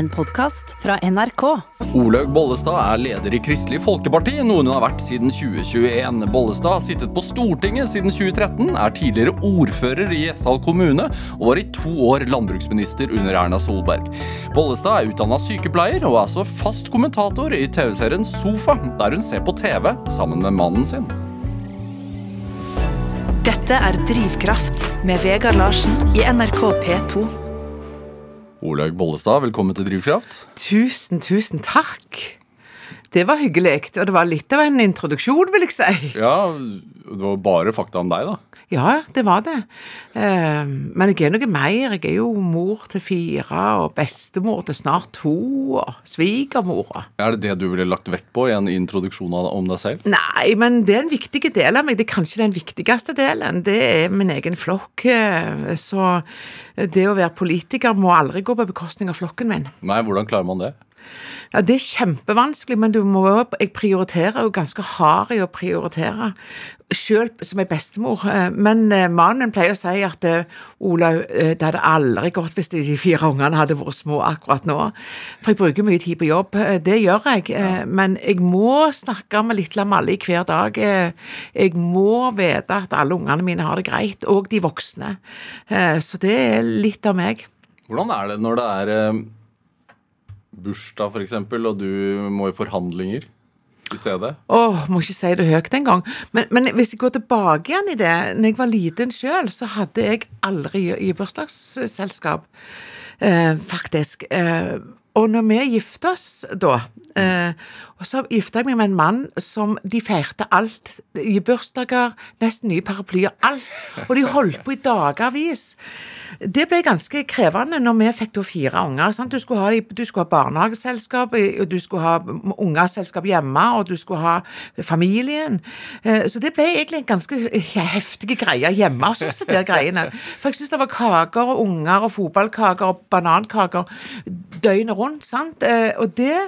En podkast fra NRK. Olaug Bollestad er leder i Kristelig Folkeparti, noe hun har vært siden 2021. Bollestad har sittet på Stortinget siden 2013, er tidligere ordfører i Gjesdal kommune og var i to år landbruksminister under Erna Solberg. Bollestad er utdanna sykepleier og er så fast kommentator i TV-serien Sofa, der hun ser på TV sammen med mannen sin. Dette er Drivkraft med Vegard Larsen i NRK P2. Olaug Bollestad, velkommen til Drivkraft. Tusen, tusen takk. Det var hyggelig, og det var litt av en introduksjon, vil jeg si. Ja, det var bare fakta om deg, da. Ja, det var det. Eh, men jeg er noe mer. Jeg er jo mor til fire, og bestemor til snart to, og svigermor. Er det det du ville lagt vekt på i en introduksjon om deg selv? Nei, men det er en viktig del av meg. Det er kanskje den viktigste delen. Det er min egen flokk. eh, Så det å være politiker må aldri gå på bekostning av flokken min. Nei, hvordan klarer man det? Ja, Det er kjempevanskelig, men du må, jeg prioriterer jo ganske hard i å prioritere, selv som ei bestemor. Eh, Men eh, mannen pleier å si at eh, Olaug, det hadde aldri gått hvis de fire ungene hadde vært små akkurat nå. For jeg bruker mye tid på jobb, det gjør jeg. Ja. Men jeg må snakke med Lille Malle hver dag. Jeg må vite at alle ungene mine har det greit, og de voksne. Så det er litt av meg. Hvordan er det når det er bursdag, f.eks., og du må i forhandlinger i stedet? Åh, må ikke si det høyt engang. Men, men hvis jeg går tilbake igjen i det, når jeg var liten sjøl, så hadde jeg aldri i bursdagsselskap, eh, faktisk. Eh, og når vi gifter oss da, eh, og så gifta jeg meg med en mann som de feirte alt. I bursdager, nesten nye paraplyer, alt. Og de holdt på i dagevis. Det ble ganske krevende når vi fikk da fire unger. Sant? Du, skulle ha, du skulle ha barnehageselskap, og du skulle ha ungeselskap hjemme, og du skulle ha familien. Eh, Så det ble egentlig en ganske heftige greie hjemme hos oss, de greiene. For jeg syns det var kaker og unger og fotballkaker og banankaker døgnet rundt. sant? Eh, Og det,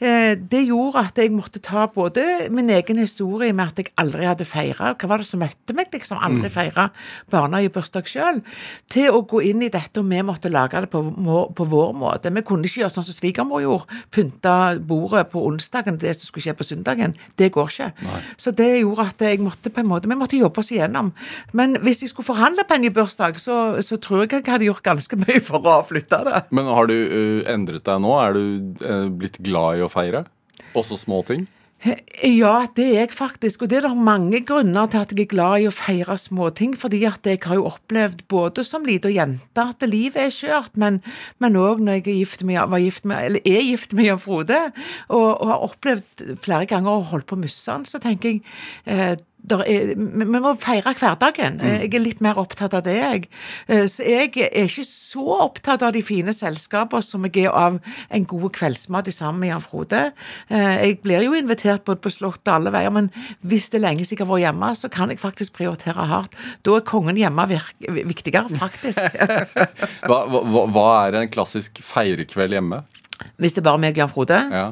eh, det gjorde at jeg måtte ta både min egen historie med at jeg aldri hadde feira Hva var det som møtte meg? liksom Aldri feira barnehagebursdag sjøl. Til å gå inn i dette, og vi måtte lage det på, på vår måte. Vi kunne ikke gjøre sånn som svigermor gjorde. Pynte bordet på onsdagen, det som skulle skje på søndagen. Det går ikke. Så det gjorde at jeg måtte på en måte, vi måtte jobbe oss igjennom. Men hvis jeg skulle forhandle på en ny bursdag, så, så tror jeg jeg hadde gjort ganske mye for å flytte det. Men har du uh, endret deg nå? Er du uh, blitt glad i å feire? Også små ting? Ja, det er jeg faktisk. Og det er det mange grunner til at jeg er glad i å feire småting. Fordi at jeg har jo opplevd både som lita jente at livet er skjørt, men òg når jeg er gift med, var gift med, eller er gift med Jan Frode, og, og har opplevd flere ganger å holde på å miste han, så tenker jeg eh, er, vi må feire hverdagen. Eh, Jeg er litt mer opptatt av det, jeg. Eh, Så jeg er ikke så opptatt av de fine selskaper som jeg er av en god kveldsmat sammen med Jan Frode. Eh, Jeg blir jo invitert både på Slottet og alle veier, men hvis det er lenge siden jeg har vært hjemme, så kan jeg faktisk prioritere hardt. Da er kongen hjemme virk, viktigere, faktisk. Hva, hva, hva er en klassisk feirekveld hjemme? hvis det er bare meg og Jan Frode. Ja.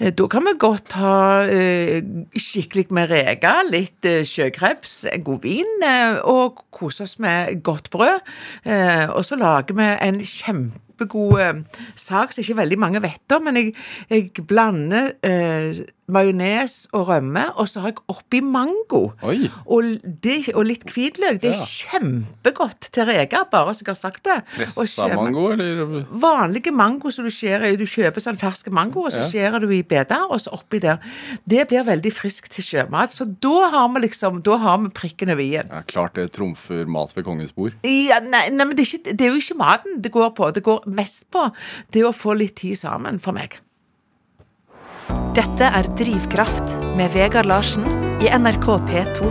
Eh, Da kan vi godt ha eh, skikkelig med reker, litt eh, sjøkreps, en god vin, og kose oss med godt brød. Og så lager vi en kjempegod eh, sak som ikke veldig mange vet om, men jeg, jeg blander eh, majones og rømme, og så har jeg oppi mango. Og, det, og litt hvitløk. Det er Ja. kjempegodt til reker, bare så jeg har sagt det. Pressa mango, eller? Vanlige mango som du skjærer. Du kjøper sånn ferske mango, og så Ja. skjærer du i biter, og så oppi der. Det blir veldig friskt til sjømat. Så da har vi liksom, da har vi prikken over i-en. Ja, klart det trumfer mat ved kongens bord. Ja, nei, nei, men det er, ikke, det er jo ikke maten det går på. Det går mest på det å få litt tid sammen for meg. Dette er Drivkraft med Vegard Larsen i NRK P2.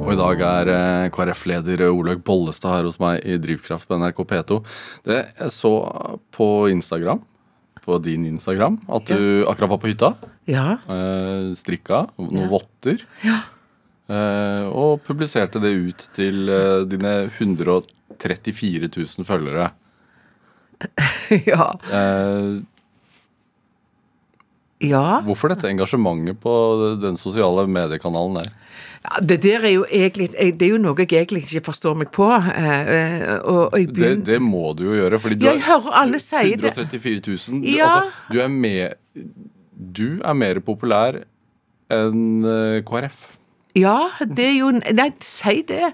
Og i dag er eh, KrF-leder Olaug Bollestad her hos meg i Drivkraft på NRK P2. Det jeg så på Instagram, på din Instagram, at du akkurat var på hytta. Ja. eh, strikka noen Ja. votter. Ja. og publiserte det ut til eh, dine 134 000 følgere. ja. Eh, Ja. Hvorfor dette engasjementet på den sosiale mediekanalen der? Ja, det der er jo egentlig Det er jo noe jeg egentlig ikke forstår meg på. eh, eh, Og, og Det, det må du jo gjøre, fordi du Jeg alle 134 000. Du, Ja. altså, du er med Du er mer populær enn eh, KrF. Ja, det er jo Nei, si det.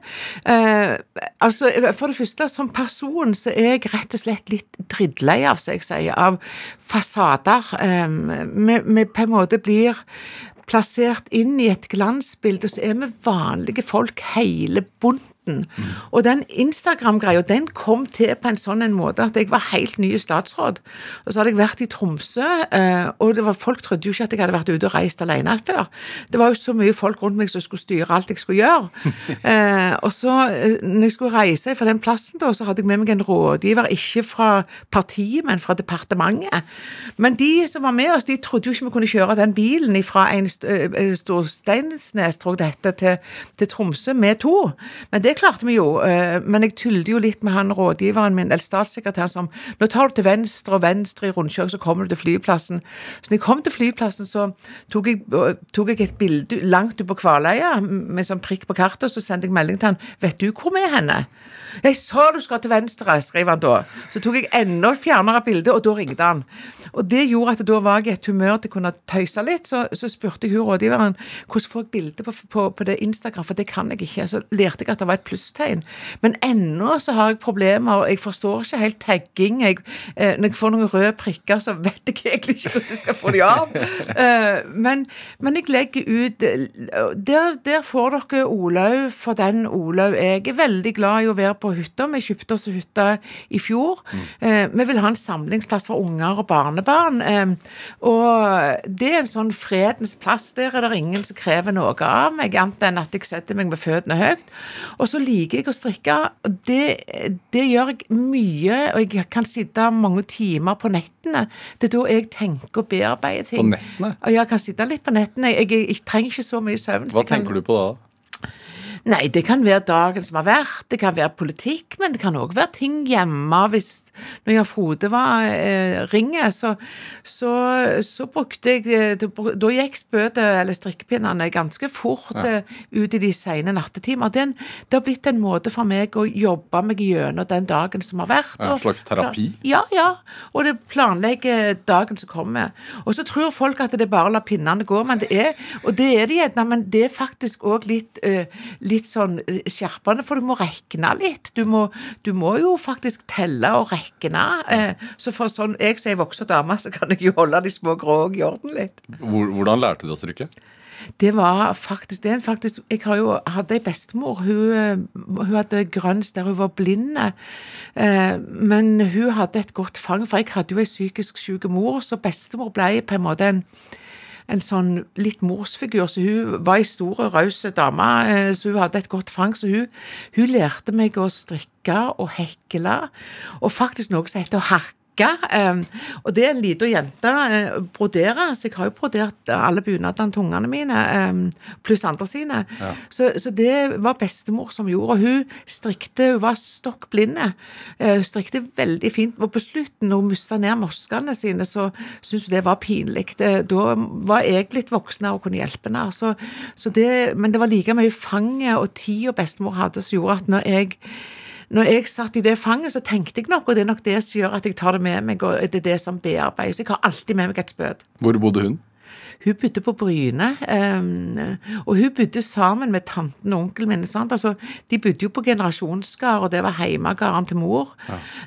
Eh, altså, For det første, som person så er jeg rett og slett litt drittlei av, som jeg sier, av fasader. Eh, vi, eh, på en måte blir plassert inn i et glansbilde, så er vi vanlige folk, hele bunten. Og den Instagram-greia, den kom til på en sånn en måte at jeg var helt ny statsråd. Og så hadde jeg vært i Tromsø, eh, og det var, folk trodde jo ikke at jeg hadde vært ute og reist alene før. Det var jo så mye folk rundt meg som skulle styre alt jeg skulle gjøre. Eh, og så, eh, når jeg skulle reise fra den plassen, da, så hadde jeg med meg en rådgiver, ikke fra partiet, men fra departementet. Men de som var med oss, de trodde jo ikke vi kunne kjøre den bilen fra Storsteinsnes, tror jeg det heter, til, til Tromsø med to. Men det klarte vi jo. eh, Men jeg tullet jo litt med han rådgiveren min, eller statssekretær, som Nå tar du til venstre og venstre i rundkjøring, så kommer du til flyplassen. Så når jeg kom til flyplassen, så tok jeg, tok jeg et bilde langt ut på Kvaløya med sånn prikk på kartet, og så sendte jeg melding til han. Vet du hvor vi er henne? Jeg sa du skal til venstre, skriver han da. Så tok jeg enda fjernere bilde, og da ringte han. Og det gjorde at da var jeg i et humør til å kunne tøyse litt. Så, så spurte jeg hun rådgiveren hvordan får jeg bilde på, på, på det Instagram, for det kan jeg ikke. Så lærte jeg at det var et plusstegn. Men ennå så har jeg problemer, og jeg forstår ikke helt tagging. Jeg, eh, når jeg får noen røde prikker, så vet jeg egentlig ikke hvordan jeg skal få de av. Eh, men, men jeg legger ut der, der får dere Olaug for den Olaug. Jeg er veldig glad i å være på hytta. Vi kjøpte oss hytte i fjor. Eh, vi vil ha en samlingsplass for unger og barnebarn. Eh, og det er en sånn fredens plass. Der er det ingen som krever noe av meg, annet enn at jeg setter meg med føttene høyt. Og så liker jeg å strikke. Det, det gjør jeg mye, og jeg kan sitte mange timer på nettene. Det er da jeg tenker og bearbeider ting. På nettene? Ja, jeg kan sitte litt på nettene. Jeg, jeg, jeg trenger ikke så mye søvn. så Hva tenker kan- du på da? Nei, det kan være dagen som har vært, det kan være politikk, men det kan òg være ting hjemme. Hvis når Jan Frode var eh, ringer, så, så, så brukte jeg eh, Da gikk spødet, eller strikkepinnene, ganske fort ja. ut i de sene nattetimer. Er det har blitt en måte for meg å jobbe meg gjennom den dagen som har vært. En slags terapi? Ja, ja. Og det planlegger dagen som kommer. Og så tror folk at det er bare å la pinnene gå, men det er, og det er det gjerne, men det er faktisk òg litt, eh, litt sånn eh, skjerpende, for du må regne litt. Du må, du må jo faktisk telle og regne. eh, Så for sånn, jeg som er voksen dame, så kan jeg jo holde de små grå i orden litt. Hvordan lærte du å strikke? Det var faktisk det. faktisk, Jeg har jo hadde ei bestemor. Hun, eh, hun hadde grønns der hun var blind. Eh, men hun hadde et godt fang, for jeg hadde jo ei psykisk syk mor, så bestemor ble på en måte en en sånn litt morsfigur. Så hun var ei stor raus dame, eh, så hun hadde et godt fang. Så hun, hun lærte meg å strikke og hekle, og faktisk noe som heter å hakke. Eh, og det er en liten jente eh, broderer, så jeg har jo brodert alle bunadene til ungene mine, eh, pluss andre sine. Så, så det var bestemor som gjorde. Og hun strikte, hun var stokk blinde. Eh, Hun strikte veldig fint. Og på slutten, når hun mista ned moskene sine, så syntes hun det var pinlig. Da var jeg blitt voksen og kunne hjelpe henne. Så, så det, men det var like mye fanget og tida bestemor hadde, som gjorde at når jeg når jeg satt i det fanget, så tenkte jeg nok, og det er nok det som gjør at jeg tar det med meg, og det er det som bearbeides. Jeg har alltid med meg et spød. Hvor bodde hun? Hun bodde på Bryne, eh, og hun bodde sammen med tanten og onkelen min. Altså, de bodde jo på generasjonsgard, og det var heimegarden til mor.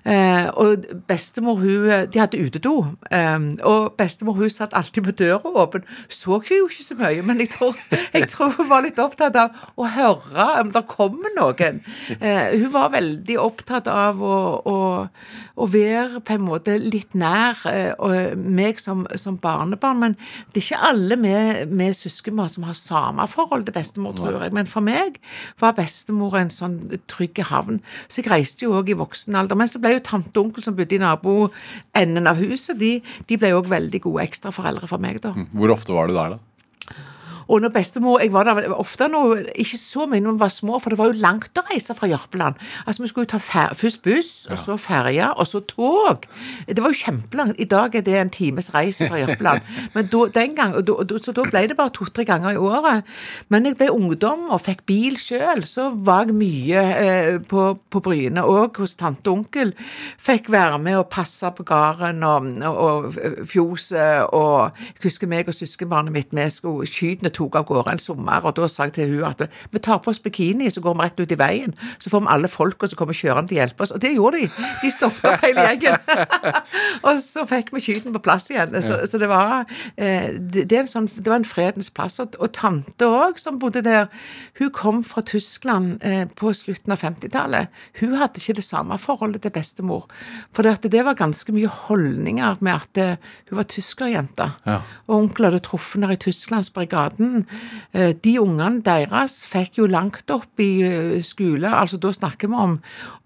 Eh, og bestemor hun, De hadde utedo, eh, og bestemor hun satt alltid med døra åpen. Så jo ikke så mye, men jeg tror, jeg tror hun var litt opptatt av å høre om det kommer noen. Hun var veldig opptatt av å, å, å være på en måte litt nær meg som, som barnebarn. Men det er ikke alle med, med søskenbarn som har samme forhold til bestemor, tror jeg. Men for meg var bestemor en sånn trygg havn. Så jeg reiste jo òg i voksen alder. Men så ble jo tante og onkel som bodde i naboenden av huset, de, de ble òg veldig gode ekstraforeldre for meg, da. Hvor ofte var du der, da? Og når bestemor Jeg var der ofte nå, Ikke så mye når vi var små, for det var jo langt å reise fra Jørpeland. Altså, vi skulle jo ta fer først buss, og så ferje, og så tog. Det var jo kjempelangt. I dag er det en times reise fra Jørpeland. Men da, den gang, da, så da ble det bare to-tre ganger i året. Men jeg ble ungdom og fikk bil sjøl, så var jeg mye eh, på, på Bryne òg, hos tante og onkel. Fikk være med og passe på gården og, og, og fjoset, og jeg husker meg og søskenbarnet mitt vi skulle skytene tok av gårde en sommer, og da sa jeg til hun at vi tar på oss bikini, så går vi rett ut i veien. Så får vi alle folka som kommer kjørende til å hjelpe oss. Og det gjorde de. De stoppet opp hele gjengen. og så fikk vi skyten på plass igjen. Så, så det var eh, det, det, sånn, det, var en fredens plass. Og, og tante òg, som bodde der, hun kom fra Tyskland eh, på slutten av 50-tallet. Hun hadde ikke det samme forholdet til bestemor. For det, det var ganske mye holdninger med at hun var tyskerjente. Ja. Og onkel hadde truffet henne i Tysklandsbrigaden. Eh, de ungene deres fikk jo langt opp i eh, skole, altså da snakker vi om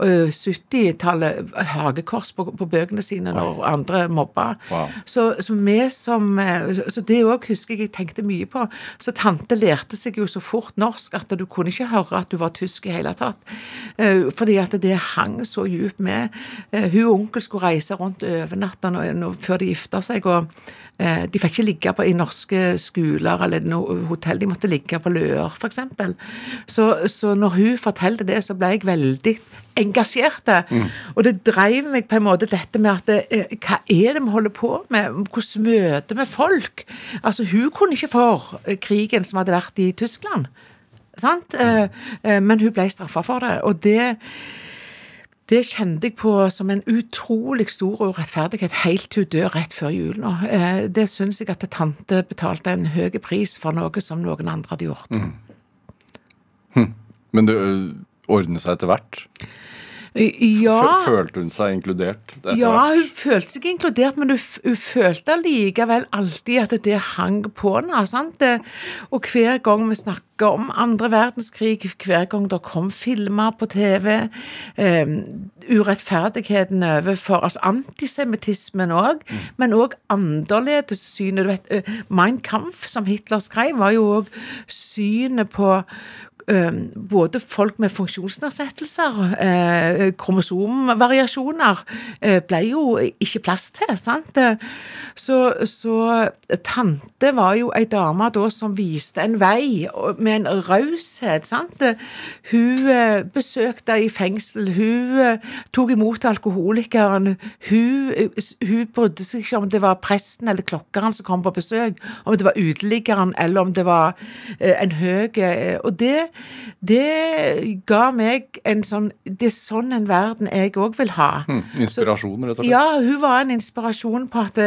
70-tallet, eh, hagekors på, på, bøkene sine når wow. andre mobba. Wow. Så, så, vi som Så det òg husker jeg jeg tenkte mye på. Så tante lærte seg jo så fort norsk at du kunne ikke høre at du var tysk i hele tatt. Fordi at det hang så djupt med. Hun og onkel skulle reise rundt natta før de gifta seg. og de fikk ikke ligge på, i norske skoler eller noe hotell, de måtte ligge på Løer f.eks. Så, så når hun fortalte det, så ble jeg veldig engasjert. Mm. Og det drev meg på en måte dette med at det, eh, hva er det vi holder på med? Hvordan møter vi folk? Altså, hun kunne ikke for eh, krigen som hadde vært i Tyskland. Sant? Men hun ble straffa for det. Og det det kjente jeg på som en utrolig stor urettferdighet helt til hun dør rett før jul nå. Eh, det syns jeg at tante betalte en høy pris for noe som noen andre hadde gjort. Mm. Hm. Men det ordnet seg etter hvert? Ja. Følte hun seg inkludert? ja, hun følte seg inkludert, men hun, hun følte likevel alltid at det hang på henne. Og hver gang vi snakker om andre verdenskrig, hver gang det kom filmer på TV, um, urettferdigheten overfor altså Antisemittismen òg, mm. men òg annerledessynet. Du uh, Mein Kampf, som Hitler skrev, var jo òg synet på både folk med funksjonsnedsettelser, eh, kromosomvariasjoner, eh, ble jo ikke plass til. sant? Så, så tante var jo ei dame da som viste en vei med en raushet. sant? Hun eh, besøkte i fengsel, hun tok imot alkoholikeren, hun, hun brydde seg ikke om det var presten eller klokkeren som kom på besøk, om det var uteliggeren eller om det var en høy Og det det ga meg en sånn Det er sånn en verden jeg òg vil ha. Mm, inspirasjon, rett og slett? Ja, hun var en inspirasjon på at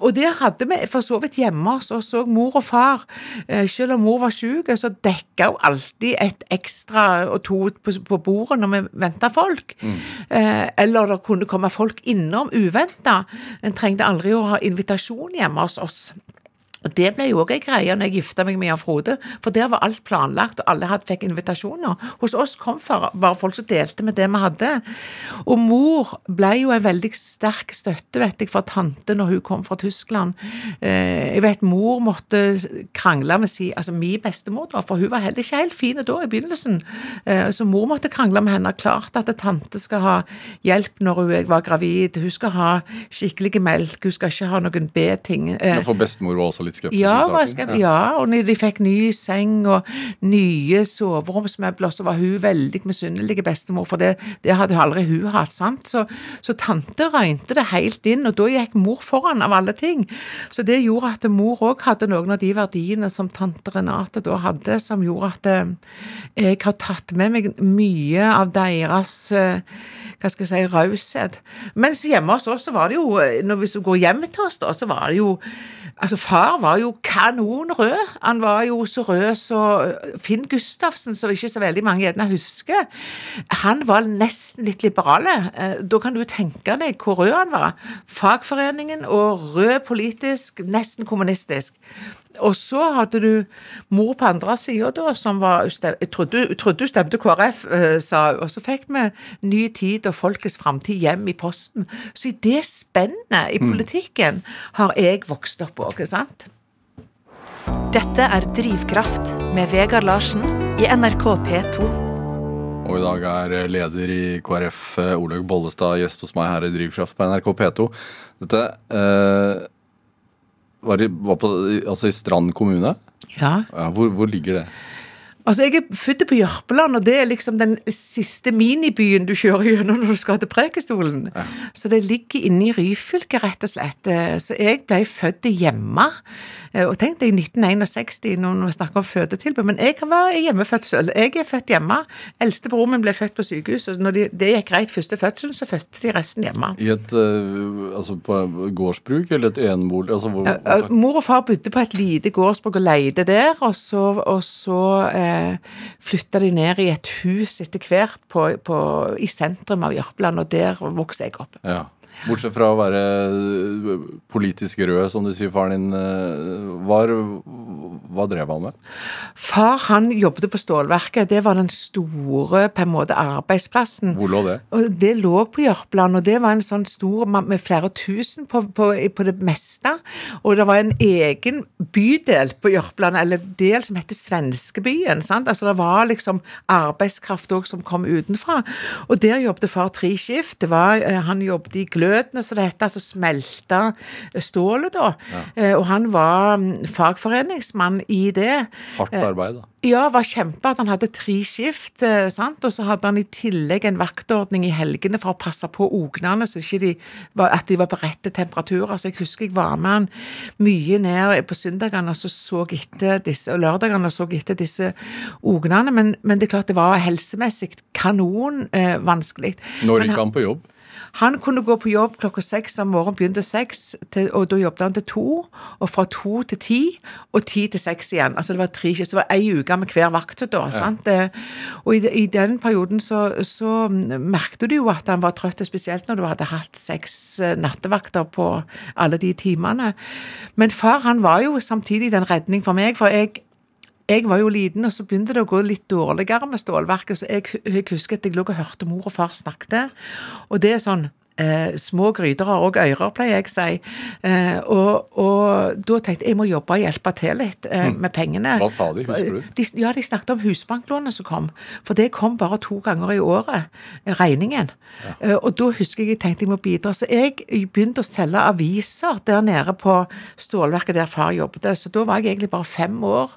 Og det hadde vi for så vidt hjemme hos oss òg. Mor og far. Eh, selv om mor var syk, så dekka hun alltid et ekstra og to på, på bordet når vi venta folk. Mm. Eh, eller det kunne komme folk innom uventa. En trengte aldri å ha invitasjon hjemme hos oss. Og Det ble jo òg ei greie når jeg gifta meg med Jan Frode, for der var alt planlagt, og alle hadde fikk invitasjoner. Hos oss kom bare folk som delte med det vi hadde. Og mor ble jo en veldig sterk støtte, vet jeg, for tante når hun kom fra Tyskland. Eh, jeg vet mor måtte krangle med si, altså min bestemor, da, for hun var heller ikke helt fin da i begynnelsen. Eh, så mor måtte krangle med henne. Klart at tante skal ha hjelp når hun var gravid, hun skal ha skikkelig melk, hun skal ikke ha noen B-ting. Ja, for bestemor var også litt skeptisk ja, i saken? Ja, og når de fikk ny seng og nye soveromsmøbler, så var hun veldig misunnelig bestemor, for det, det hadde aldri hun hatt. sant? Så, så tante røynte det helt inn, og da gikk mor foran av alle ting. Så det gjorde at mor òg hadde noen av de verdiene som tante Renate da hadde, som gjorde at eh, jeg har tatt med meg mye av deres eh, hva skal jeg si, raushet. Mens hjemme hos oss så var det jo, hvis du går hjem til oss, da, så var det jo Altså, far var jo kanonrød. Han var jo så rød så Finn Gustavsen, som ikke så veldig mange gjerne husker, han var nesten litt liberale. Eh, da kan du tenke deg hvor rød han var. Fagforeningen og rød politisk, nesten kommunistisk. Og så hadde du mor på andre sida, da, som var Jeg trodde, trodde du stemte KrF, eh, sa hun. Og så fikk vi Ny tid og Folkets framtid hjem i posten. Så i det spennet i mm. politikken har jeg vokst opp òg, sant? Dette er Drivkraft med Vegard Larsen i NRK P2. Og i dag er leder i KrF eh, Olaug Bollestad gjest hos meg her i Drivkraft på NRK P2. Dette eh, var, i, var på, altså i Strand kommune. Ja. Ja, hvor, hvor ligger det? Altså, Jeg er født på Jørpeland, og det er liksom den siste minibyen du kjører gjennom når du skal til Prekestolen. Så det ligger inne i Ryfylke, rett og slett. Eh, Så jeg ble født hjemme. Eh, Og tenk deg i 1961, når vi snakker om fødetilbud, men jeg var hjemmefødt selv. Jeg er født hjemme. Eldstebroren min ble født på sykehus, og når de, det gikk greit første fødselen, så fødte de resten hjemme. I et eh, altså på gårdsbruk eller et enebolig? Altså, hvor, Eh, Mor og far bodde på et lite gårdsbruk og leide der, og så, og så eh, flytta de ned i et hus etter hvert på, på, i sentrum av Jørpeland, og der vokste jeg opp. ja. Bortsett fra å være eh, politisk rød, som du sier faren din eh, var. Hva drev han med? Far han jobbet på stålverket, det var den store på en måte arbeidsplassen. Hvor lå det? Og det lå på Jørpeland, og det var en sånn stor med flere tusen på, på, på det meste. Og det var en egen bydel på Jørpeland, eller del som heter Svenskebyen. sant? Altså det var liksom arbeidskraft òg som kom utenfra. Og der jobbet far tre skift. Det var, eh, han jobbet i glødene, som det heter, altså smelta stålet, da. Ja. Og han var mm, fagforeningsmann i det. Hardt arbeid, da. Ja, var kjempe at han hadde tre skift, eh, sant? og så hadde han i tillegg en vaktordning i helgene for å passe på ognene, så ikke de var, at de var på rette temperaturer. Så jeg husker jeg var med han mye ned på søndagene og så så etter disse, og lørdagene og så etter disse ognene. men, men det er klart det var helsemessig kanon eh, vanskelig. Når gikk han på jobb? Han kunne gå på jobb klokka seks om morgenen, begynte seks, og da jobbet han til to. Og fra to til ti, og ti til seks igjen. Altså det var tre skift. Så det var ei uke med hver vakt da. sant? Og i, i den perioden så, så merket du jo at han var trøtt, spesielt når du hadde hatt seks eh, nattevakter på alle de timene. Men far han var jo samtidig den redning for meg, for jeg jeg var jo liten, og så begynte det å gå litt dårligere med stålverket. Så jeg, jeg husker at jeg lå og hørte mor og far snakke. Og det er sånn eh, Små gryter har òg ører, pleier jeg å si. Eh, og, og da tenkte jeg jeg må jobbe og hjelpe til litt eh, med pengene. Hva sa de, husker du? De, ja, de snakket om husbanklånet som kom. For det kom bare to ganger i året, regningen. Eh, Og da husker jeg jeg tenkte jeg må bidra. Så jeg begynte å selge aviser der nede på stålverket der far jobbet. Så da var jeg egentlig bare fem år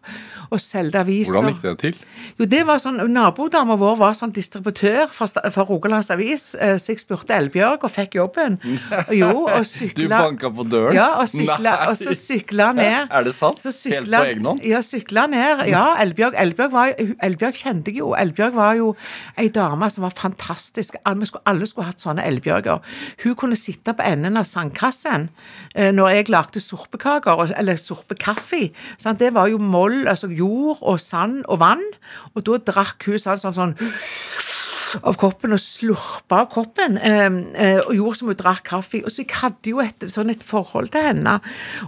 og solgte aviser. Hvordan gikk det til? Jo, det var sånn, Nabodama vår var sånn distributør for, for Rogalands Avis, eh, så jeg spurte Elbjørg og fikk jobben. Jo, og Du sykla banka på døren? Ja, og sykla, og så sykla ned. Er det sant? Så Helt på egen hånd? Ja, sykla ned. Ja, Elbjørg, Elbjørg, var, Elbjørg kjente jeg jo. Elbjørg var jo ei dame som var fantastisk. Alle skulle, alle skulle hatt sånne Elbjørger. Hun kunne sitte på enden av sandkassen eh, når jeg lagde sorpekaker, eller sorpekaffe. Sant? Det var jo moll, altså jord og sand og vann. Og da drakk hun sånn sånn, sånn av koppen og slurpa av koppen, eh, eh, og gjorde som hun drakk kaffe. Og så jeg hadde jo et, sånn et forhold til henne.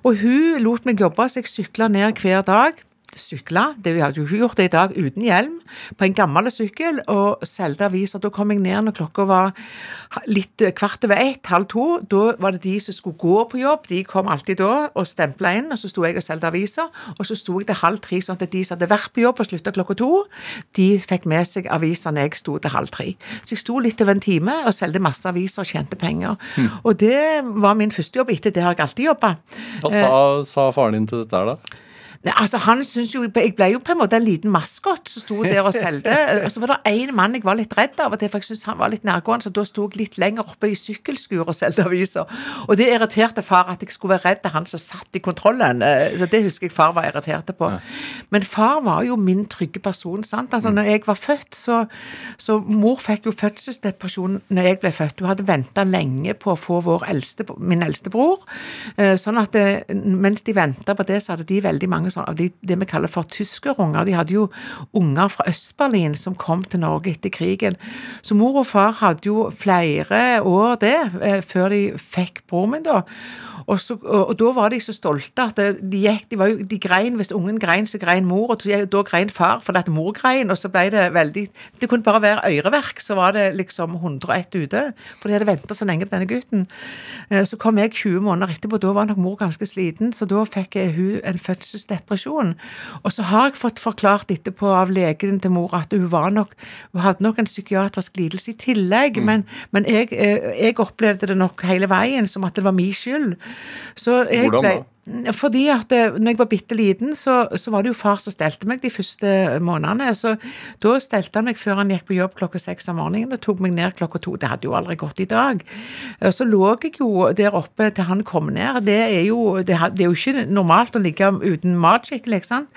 Og hun lot meg jobbe, så jeg sykla ned hver dag. Sykla, det hadde jo ikke gjort det i dag uten hjelm, på en gammel sykkel, og solgte aviser. Da kom jeg ned når klokka var litt eh, kvart over ett, halv to. Da var det de som skulle gå på jobb, de kom alltid da og stempla inn, og så sto jeg og solgte aviser. Og så sto jeg til halv tre, sånn at de som hadde vært på jobb og slutta klokka to, de fikk med seg aviser når jeg sto til halv tre. Så jeg sto litt over en time og solgte masse aviser og tjente penger. Og det var min første jobb. Etter det har jeg alltid jobba. Hva sa, sa faren din til dette her, da? Nei, altså han synes jo, Jeg ble jo på en måte en liten maskot som sto der og solgte. Og så var det en mann jeg var litt redd av, og det, for jeg syntes han var litt nærgående, så da sto jeg litt lenger oppe i sykkelskur og solgte aviser. Og det irriterte far at jeg skulle være redd av han som satt i kontrollen. Eh, Så det husker jeg far var irritert på. Men far var jo min trygge person. sant? Altså når jeg var født, så, så mor fikk jo fødselsdepresjon når jeg ble født. Hun hadde venta lenge på å få vår eldste, min eldste bror. Eh, Sånn at eh, mens de venta på det, så hadde de veldig mange sånn, av de, det vi kaller for tyskerunger. De hadde jo unger fra Øst-Berlin som kom til Norge etter krigen. Så mor og far hadde jo flere år det, eh, før de fikk broren min, da. Og, så, og, og da var de så stolte at de gikk, de, var jo, de grein, hvis ungen grein, så grein mor, og da grein far fordi at mor grein, og så ble det veldig Det kunne bare være øreverk, så var det liksom 101 ute, for de hadde venta så lenge på denne gutten. Eh, Så kom jeg 20 måneder etterpå, da var nok mor ganske sliten, så da fikk jeg hun en fødselsdepresjon. Og så har jeg fått forklart etterpå av legen til mor at hun var nok Hun hadde nok en psykiatrisk lidelse i tillegg, Mm. men, men jeg, eh, jeg opplevde det nok hele veien som at det var min skyld. Så jeg Hvordan da? Fordi at eh, når jeg var bitte liten, så, så var det jo far som stelte meg de første månedene. Så da stelte han meg før han gikk på jobb klokka seks om morgenen og tok meg ned klokka to. Det hadde jo aldri gått i dag. Og Så lå jeg jo der oppe til han kom ned. Det er jo, det, det er jo ikke normalt å ligge uten mat skikkelig, ikke sant.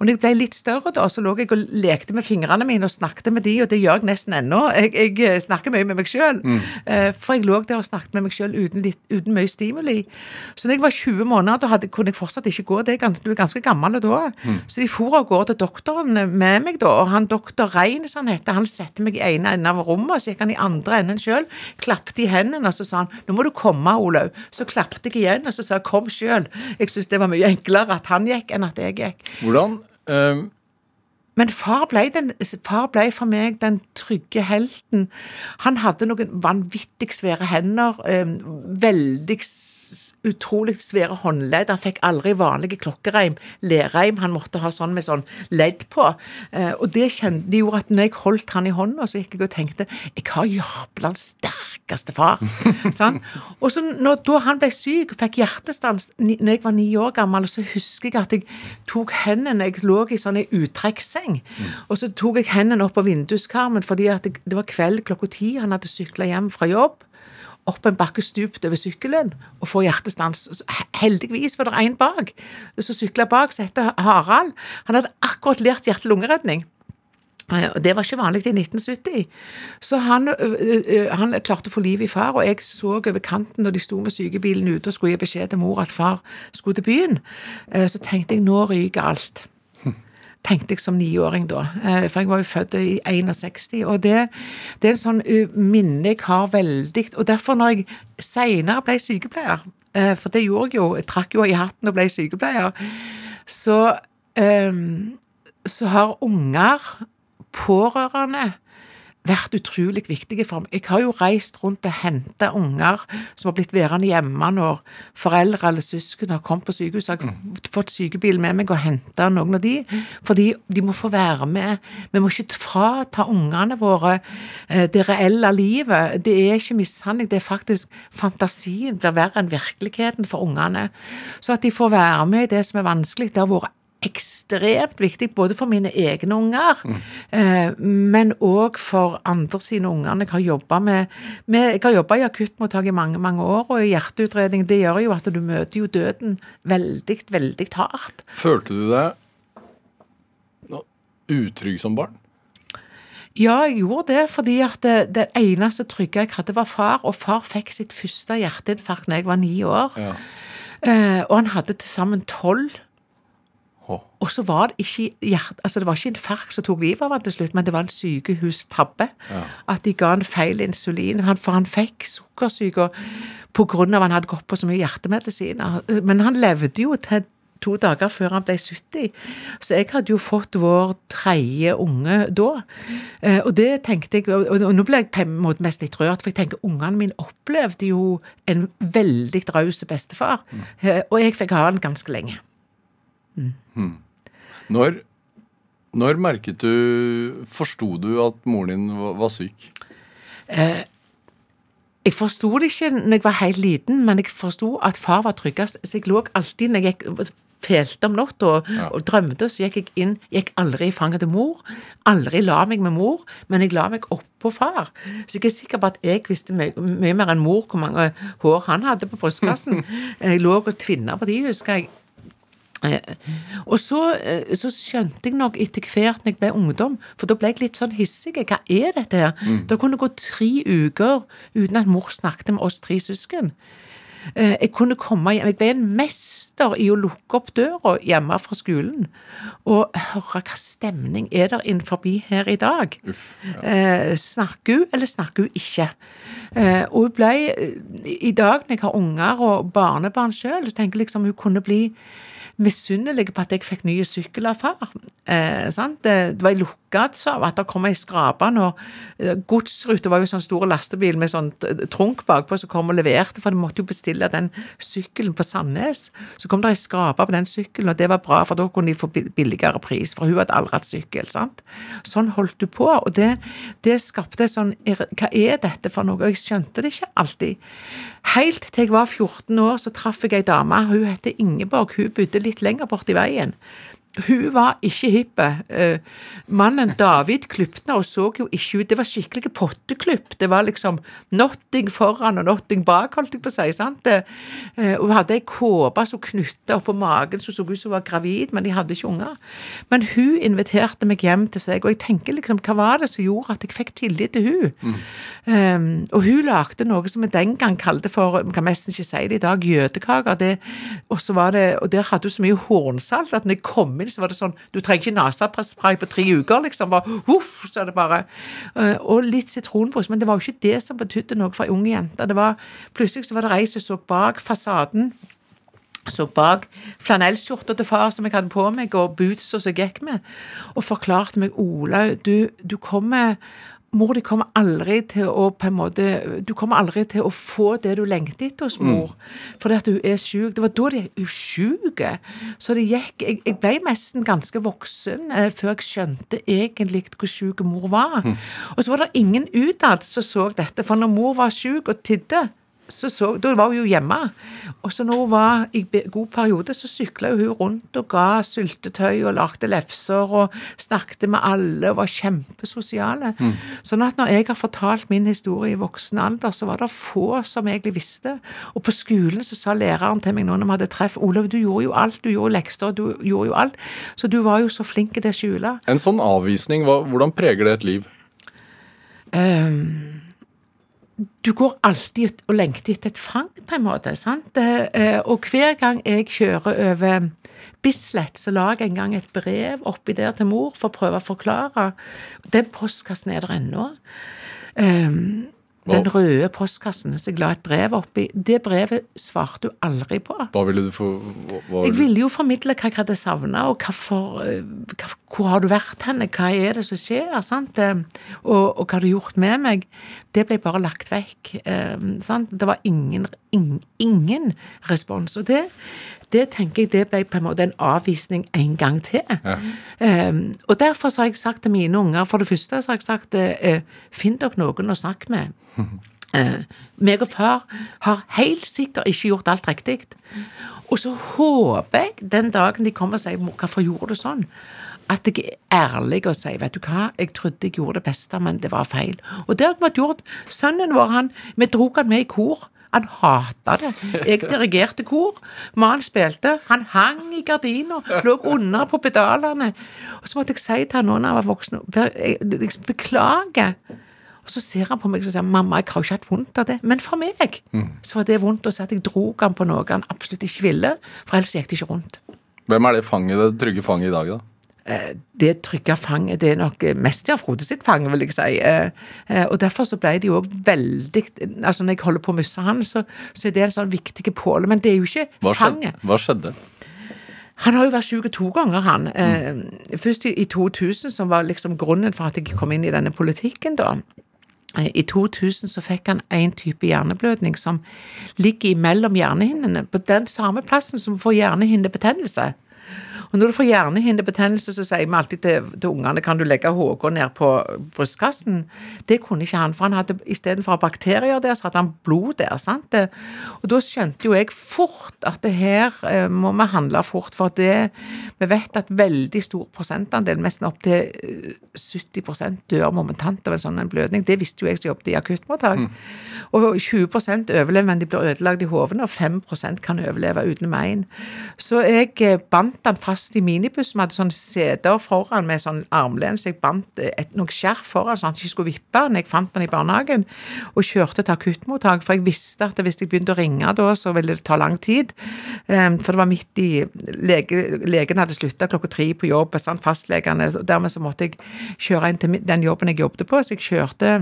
Og når jeg ble litt større da, så lå jeg og lekte med fingrene mine og snakket med de, og det gjør jeg nesten ennå. Jeg, jeg eh, snakker mye med meg sjøl. For jeg lå der og snakket med meg sjøl uten, uten mye stimuli. Så når jeg var 20 måneder, hadde, kunne jeg fortsatt ikke gå. Det er ganske, du er ganske gammel da. Så de for av gårde til doktoren med meg, da. Og han doktor Rein, som han heter, han satte meg i ene enden av rommet, så gikk han i andre enden sjøl, klapte i hendene, og så sa han 'Nå må du komme, Olaug'. Så klapte jeg igjen, og så sa jeg 'Kom sjøl'. Jeg syns det var mye enklere at han gikk, enn at jeg gikk. Hvordan eh, Men far ble, den, far ble for meg den trygge helten. Han hadde noen vanvittig svære hender, eh, veldig utrolig svære håndledd. Han fikk aldri vanlige klokkereim, lereim, Han måtte ha sånn med sånn ledd på. Eh, og det, kjente, det gjorde at når jeg holdt han i hånda, så gikk jeg og tenkte jeg har Jørpelands sterkeste far. sånn? Og så når, da han ble syk fikk hjertestans når jeg var ni år gammel, så husker jeg at jeg tok hendene Jeg lå i sånn ei uttrekksseng, og så tok jeg hendene opp på vinduskarmen fordi det, det var kveld klokka ti. Han hadde sykla hjem fra jobb. Opp en bakke stupt over sykkelen og får hjertestans. Heldigvis var det en bak. Så sykla bak, som heter Harald. Han hadde akkurat lært hjerte-lungeredning. Eh, og Det var ikke vanlig i 1970. Så han, han klarte å få liv i far, og jeg så over kanten når de sto med sykebilen ute og skulle gi beskjed til mor at far skulle til byen. Eh, Så tenkte jeg nå ryker alt. Tenkte jeg som niåring da, eh, for jeg var jo født i 61. Og det, det er en sånn minne jeg har veldig Og derfor, når jeg seinere ble sykepleier, eh, for det gjorde jeg jo, jeg trakk jo i hatten og ble sykepleier, så så har unger, pårørende, vært utrolig viktige for meg. Jeg har jo reist rundt og henta unger som har blitt værende hjemme når foreldre eller søsken har kommet på sykehus. Jeg har fått sykebil med meg og henta noen av de, fordi de må få være med. Vi må ikke frata ungene våre eh, det reelle livet. Det er ikke mishandling, det er faktisk fantasien blir verre enn virkeligheten for ungene. Så at de får være med i det som er vanskelig, det har vært ekstremt viktig, både for mine egne unger, eh, men òg for andre sine unger. Jeg har jobba med, med Jeg har jobba i akuttmottak i mange mange år, og i hjerteutredning det gjør jo at du møter jo døden veldig, veldig hardt. Følte du deg utrygg som barn? Ja, jeg gjorde det, fordi at det, det eneste trygge jeg hadde, var far, og far fikk sitt første hjerteinfarkt da jeg var ni år. Ja. Eh, og han hadde til sammen tolv. Og så var det ikke hjert, altså det var ikke infarkt som tok livet av han til slutt, men det var en sykehustabbe. Ja. At de ga han feil insulin. Han, for han fikk sukkersyke av at han hadde gått på så mye hjertemedisiner. Men han levde jo til to dager før han ble 70. Så jeg hadde jo fått vår tredje unge da. Eh, Og det tenkte jeg, og nå ble jeg på en måte mest litt rørt, for jeg tenker ungene mine opplevde jo en veldig raus bestefar. Eh, Og jeg fikk ha han ganske lenge. Når, når merket du Forsto du at moren din var, var syk? Jeg forsto det ikke når jeg var helt liten, men jeg forsto at far var tryggest. Så jeg lå alltid når jeg gikk felte om natta og, Ja. og drømte, så gikk jeg inn Gikk aldri i fanget til mor. Aldri la meg med mor, men jeg la meg oppå far. Så jeg er sikker på at jeg visste mye, mye mer enn mor hvor mange hår han hadde på brystkassen. Jeg lå og tvinna på de, husker jeg. Eh, Og så, eh, så skjønte jeg nok etter hvert når jeg ble ungdom, for da ble jeg litt sånn hissig. Hva er dette her? Da kunne det gå tre uker uten at mor snakket med oss tre søsken. Eh, Jeg kunne komme hjem, jeg ble en mester i å lukke opp døra hjemme fra skolen og høre hva stemning er der innenfor her i dag. Uff. Eh, snakker hun, eller snakker hun ikke? Eh, og hun ble, i dag når jeg har unger og barnebarn selv, så tenker jeg liksom hun kunne bli misunnelig på at jeg fikk nye sykkel av far. Eh? Det, det var ei lukka av at det kom ei skrape når eh, Godsruta var jo sånn stor lastebil med sånn trunk bakpå som kom og leverte, for de måtte jo bestille den sykkelen på Sandnes. Så kom det ei skrape på den sykkelen, og det var bra, for da kunne de få billigere pris, for hun hadde aldri hatt sykkel. sant? Sånn holdt du på, og det, det skapte sånn Hva er dette for noe? Og jeg skjønte det ikke alltid. Helt til jeg var 14 år, så traff jeg ei dame. Hun heter Ingeborg. Hun bodde litt lenger borti veien. Hun var ikke hippe. Eh, mannen David Klypner og så jo ikke ut Det var skikkelig potteklypp. Det var liksom notting foran og notting bak, holdt jeg på å si. sant? Eh, hun hadde ei kåpe som knytta oppå magen, som så ut som hun var gravid, men de hadde ikke unger. Men hun inviterte meg hjem til seg, og jeg tenker liksom, hva var det som gjorde at jeg fikk tillit til hun? Um, og hun lagde noe som vi den gang kalte for, vi kan nesten ikke si det i dag, jødekaker. Det, og, så var det, og der hadde hun så mye hornsalt at når jeg kom inn, så var det sånn Du trenger ikke nesespray på tre uker, liksom. Bare, huff, så er det bare. Uh, og litt sitronbrus. Men det var jo ikke det som betydde noe for ei ung jente. Det var, plutselig så var det ei som så bak fasaden så bak flanellskjorta til far som jeg hadde på meg, og bootsa som jeg gikk med, og forklarte meg Olaug, du, du kommer Mor di kommer aldri til å på en måte, Du kommer aldri til å få det du lengter etter hos mor, fordi at hun er syk. Det var da de er sjuke. Så det gikk Jeg, jeg ble nesten ganske voksen eh, før jeg skjønte egentlig hvor syk mor var. Og så var det ingen utad som så dette, for når mor var syk og tidde, så så, da var hun jo hjemme. Og så når hun var i god periode, så sykla hun rundt og ga syltetøy og lagde lefser og snakket med alle og var kjempesosiale. Sånn at når jeg har fortalt min historie i voksen alder, så var det få som egentlig visste. Og på skolen så sa læreren til meg nå når vi hadde treff Olav, du gjorde jo alt, du gjorde lekser, du gjorde jo alt. Så du var jo så flink til å skjule. En sånn avvisning, hvordan preger det et liv? Ehm, du går alltid og lengter etter et fang, på en måte. sant? Eh, og hver gang jeg kjører over Bislett, så lager jeg en gang et brev oppi der til mor for å prøve å forklare. Den postkassen er der ennå. Ehm, den Hva? røde postkassen som jeg la et brev oppi, det brevet svarte hun aldri på. Hva ville du få hva, hva Jeg ville- ville jo formidle hva jeg hadde savna, og hvorfor, for, hva, hvor har du vært henne, hva er det som skjer, sant? Eh, Og, og hva har du gjort med meg? Det ble bare lagt vekk. eh, Sant? Det var ingen, ingen, ingen respons. Og det, det tenker jeg det ble på en måte en avvisning en gang til. Eh, og derfor så har jeg sagt til mine unger, for det første så har jeg sagt eh, finn dere noen å snakke med. Eh, meg og far har helt sikkert ikke gjort alt riktig. Og så håper jeg den dagen de kommer og sier hvorfor gjorde du sånn?' At jeg er ærlig og sier 'Vet du hva, jeg trodde jeg gjorde det beste, men det var feil'. Og det har jeg gjort. Sønnen vår, han, vi dro han med i kor. Han hata det. Jeg dirigerte kor. Mannen spilte. Han hang i gardina, lå under på pedalene. Og så måtte jeg si til han nå når han var voksen jeg, liksom, Beklager. Og så ser han på meg og sier mamma, jeg har jo ikke hatt vondt av det. Men for meg så var det vondt å si at jeg dro han på noe han absolutt ikke ville, for ellers gikk det ikke rundt. Hvem er det fanget, det trygge fanget i dag, da? Det trygge fanget, det er nok eh, mest av Frode sitt fang, vil jeg si. Eh, eh, Og derfor så ble det jo òg veldig Altså når jeg holder på å miste han, så, så er det en sånn viktig påle. Men det er jo ikke Hva fanget. Hva skjedde? Han har jo vært syk to ganger, han. Mm. først i, i 2000, som var liksom grunnen for at jeg kom inn i denne politikken, da. Eh, I 2000 så fikk han en type hjerneblødning som ligger mellom hjernehinnene, på den samme plassen som får hjernehinnebetennelse. Og når du får hjernehinnebetennelse, så sier vi alltid til, til ungene kan du legge HK ned på brystkassen. Det kunne ikke han, for han hadde istedenfor bakterier der, så hadde han blod der. sant? Det- Og da skjønte jo jeg fort at det her eh, må vi handle fort, for det, vi vet at veldig stor prosentandel, nesten opptil eh, 70% dør momentant av en sånn en blødning. Det visste jo jeg som jobbet i akuttmottak. Og 20% overlever, men de blir ødelagt i hodene, og 5% kan overleve uten mein. Så jeg eh, bandt han fast i minibuss. Vi hadde sånne seter foran med sånn armlen, så jeg bandt eh, et, noe skjerf foran så han ikke skulle vippe når jeg fant han i barnehagen, og kjørte til akuttmottak, for jeg visste at hvis jeg begynte å ringe da, så ville det ta lang tid. Um, For det var midt i lege, Legen hadde slutta klokka tre på jobb, sant, fastlegene, og dermed så måtte jeg kjøre inn til den jobben jeg jobbet på, så jeg kjørte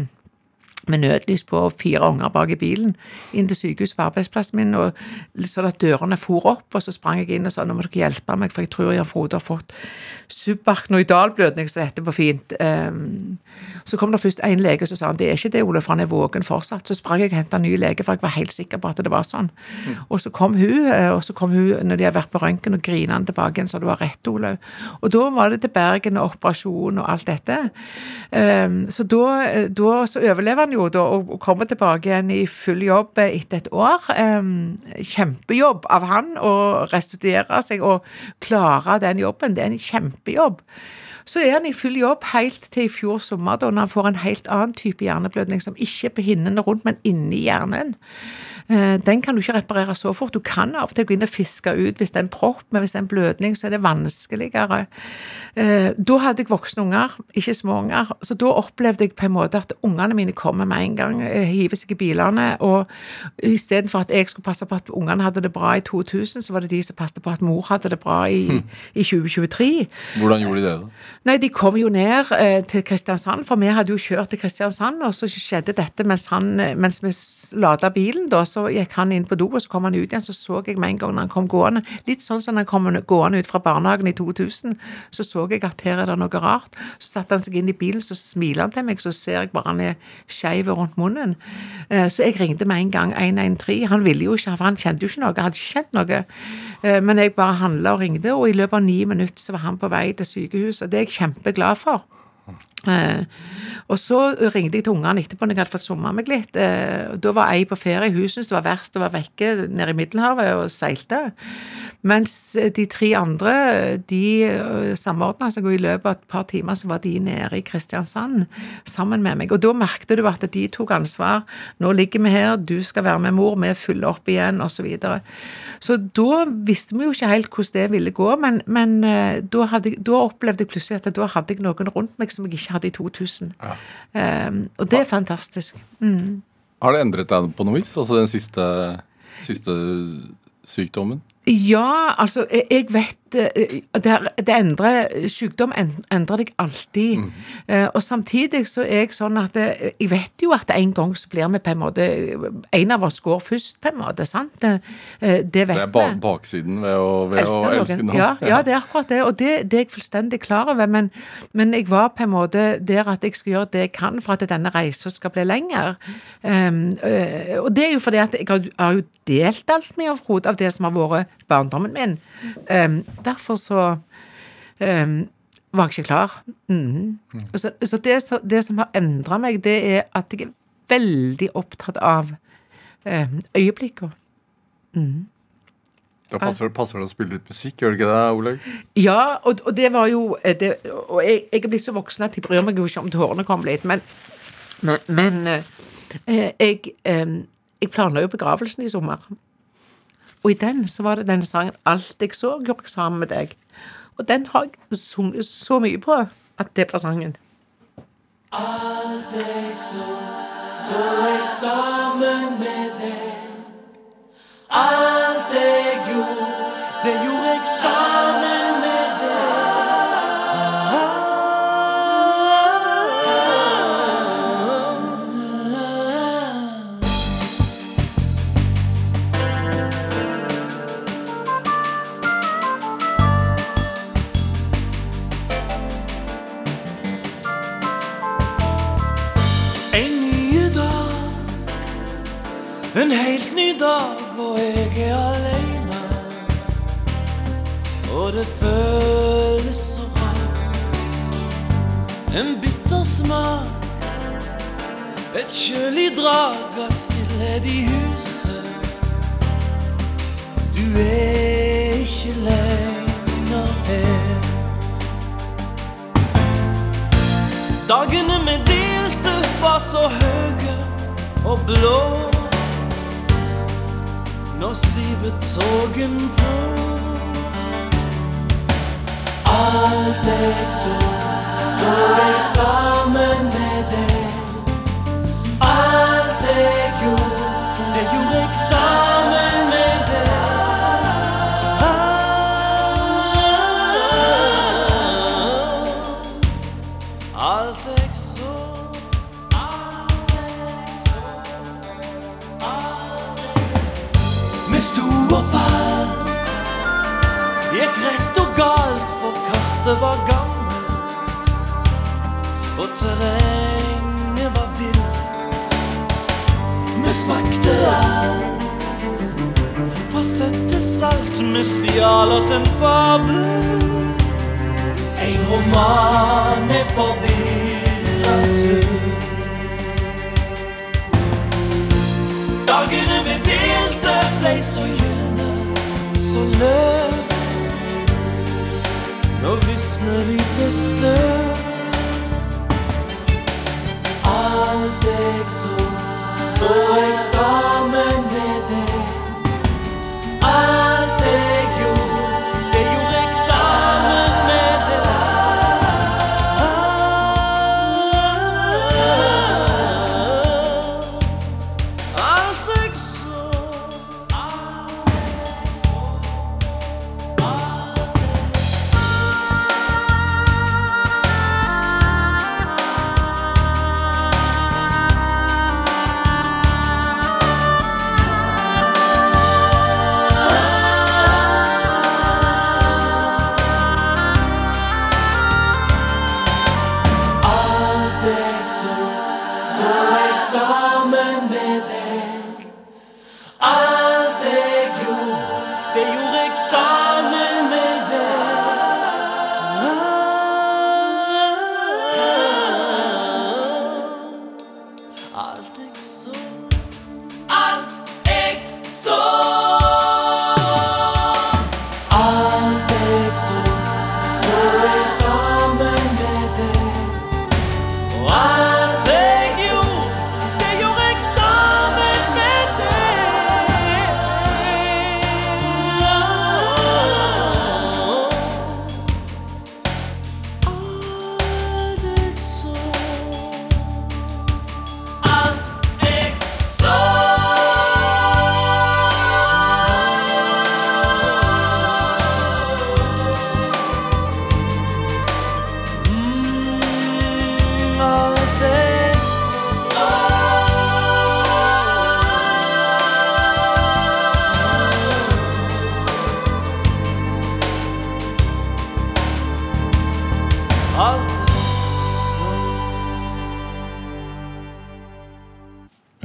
med nødlys på og fire unger bak i bilen inn til sykehuset på arbeidsplassen min, og sånn at dørene for opp, og så sprang jeg inn og sa nå må dere hjelpe meg, for jeg tror Jan Frode har fått subarknoidalblødning, som det heter på fint. Um, så kom det først en lege som sa han det er ikke det, Ole, for han er våken fortsatt. Så sprang jeg og henta ny lege, for jeg var helt sikker på at det var sånn. Mm. Og så kom hun, eh, og så kom hun når de hadde vært på røntgen, og grinende tilbake igjen, så du har rett, Olaug. Og da var det til Bergen og operasjon og alt dette. Um, så da, eh, da så overlever han jo da å komme tilbake igjen i full jobb etter et år. Kjempejobb av han å restituere seg og klare den jobben. Det er en kjempejobb. Så er han i full jobb helt til i fjor sommer, da han får en helt annen type hjerneblødning, som ikke er på hinnene rundt, men inni hjernen. Eh, den kan du ikke reparere så fort. Du kan av og til gå inn og fiske ut hvis det er en propp, men hvis det er en blødning, så er det vanskeligere. Eh, da hadde jeg voksne unger, ikke små unger. Så da opplevde jeg på en måte at ungene mine kommer med en gang, eh, hiver seg i bilene. Og istedenfor at jeg skulle passe på at ungene hadde det bra i 2000, så var det de som passet på at mor hadde det bra i, hm. i 2023. Hvordan gjorde de det, da? Nei, De kom jo ned til Kristiansand, for vi hadde jo kjørt til Kristiansand, og så skjedde dette mens, han, mens vi lada bilen. da, Så gikk han inn på do, og så kom han ut igjen. Så så jeg med en gang når han kom gående, litt sånn som han kom gående ut fra barnehagen i 2000, så så jeg at her er det noe rart. Så satte han seg inn i bilen, så smiler han til meg, så ser jeg bare han er skeiv rundt munnen. Eh, så jeg ringte med en gang 113. Han ville jo ikke, for han kjente jo ikke noe, hadde ikke kjent noe. Eh, men jeg bare handla og ringte, og i løpet av ni minutter så var han på vei til sykehuset. Det er jeg kjempeglad for. Eh, og så ringte jeg til ungene etterpå når jeg hadde fått somma meg litt. Eh, da var ei på ferie, hun syntes det var verst å være vekke nede i Middelhavet og seilte. Mens de tre andre de eh, samordna seg, og i løpet av et par timer så var de nede i Kristiansand sammen med meg. Og da merket du at de tok ansvar. Nå ligger vi her, du skal være med mor, vi fyller opp igjen, osv. Så, videre. så da visste vi jo ikke helt hvordan det ville gå, men, men eh, da, hadde, da, opplevde jeg plutselig at da hadde jeg noen rundt meg som jeg ikke hadde i 2000. Ja. Um, og det er fantastisk. Mm. Har det endret deg på noe vis, altså den siste, siste sykdommen? Ja, altså, jeg vet Eh, det, det endrer Sykdom endrer deg alltid. Mm. Og samtidig så er jeg sånn at det, jeg vet jo at en gang så blir vi på en måte En av oss går først, på en måte. sant? Det, det vet vi. Det er ba baksiden ved å, ved å elske noen. Ja, ja, det er akkurat det. Og det, det er jeg fullstendig klar over. Men, men, jeg var på en måte der at jeg skal gjøre det jeg kan for at denne reisa skal bli lenger. Um, og det er jo fordi at jeg har, har jo delt alt med Frode av det som har vært barndommen min. Um, derfor så um, var jeg ikke klar. Mm. Mm. Så, så, det, så, det, som har endra meg, det er at jeg er veldig opptatt av um, øyeblikkene. Mm. Da passer, passer, det å spille litt musikk, gjør det ikke det, Olaug? Ja, og, og, det var jo eh, det, Og jeg, jeg, er blitt så voksen at jeg bryr meg jo ikke om tårene kommer litt, men, men, men eh, jeg, eh, jeg planla jo begravelsen i sommer. Og i den så var det denne sangen 'Alt jeg så, gjorde jeg sammen med deg'. Og den har jeg sunget så mye på at det var sangen. Alt jeg så, så jeg sammen med deg. Alt jeg gjorde, det gjorde jeg sammen En bitter smak. Et kjølig drag av stillhet i huset. Du er ikke lenger her. Dagene vi delte, var så høye og blå nå siver togen på. Alt er så, så jeg sammen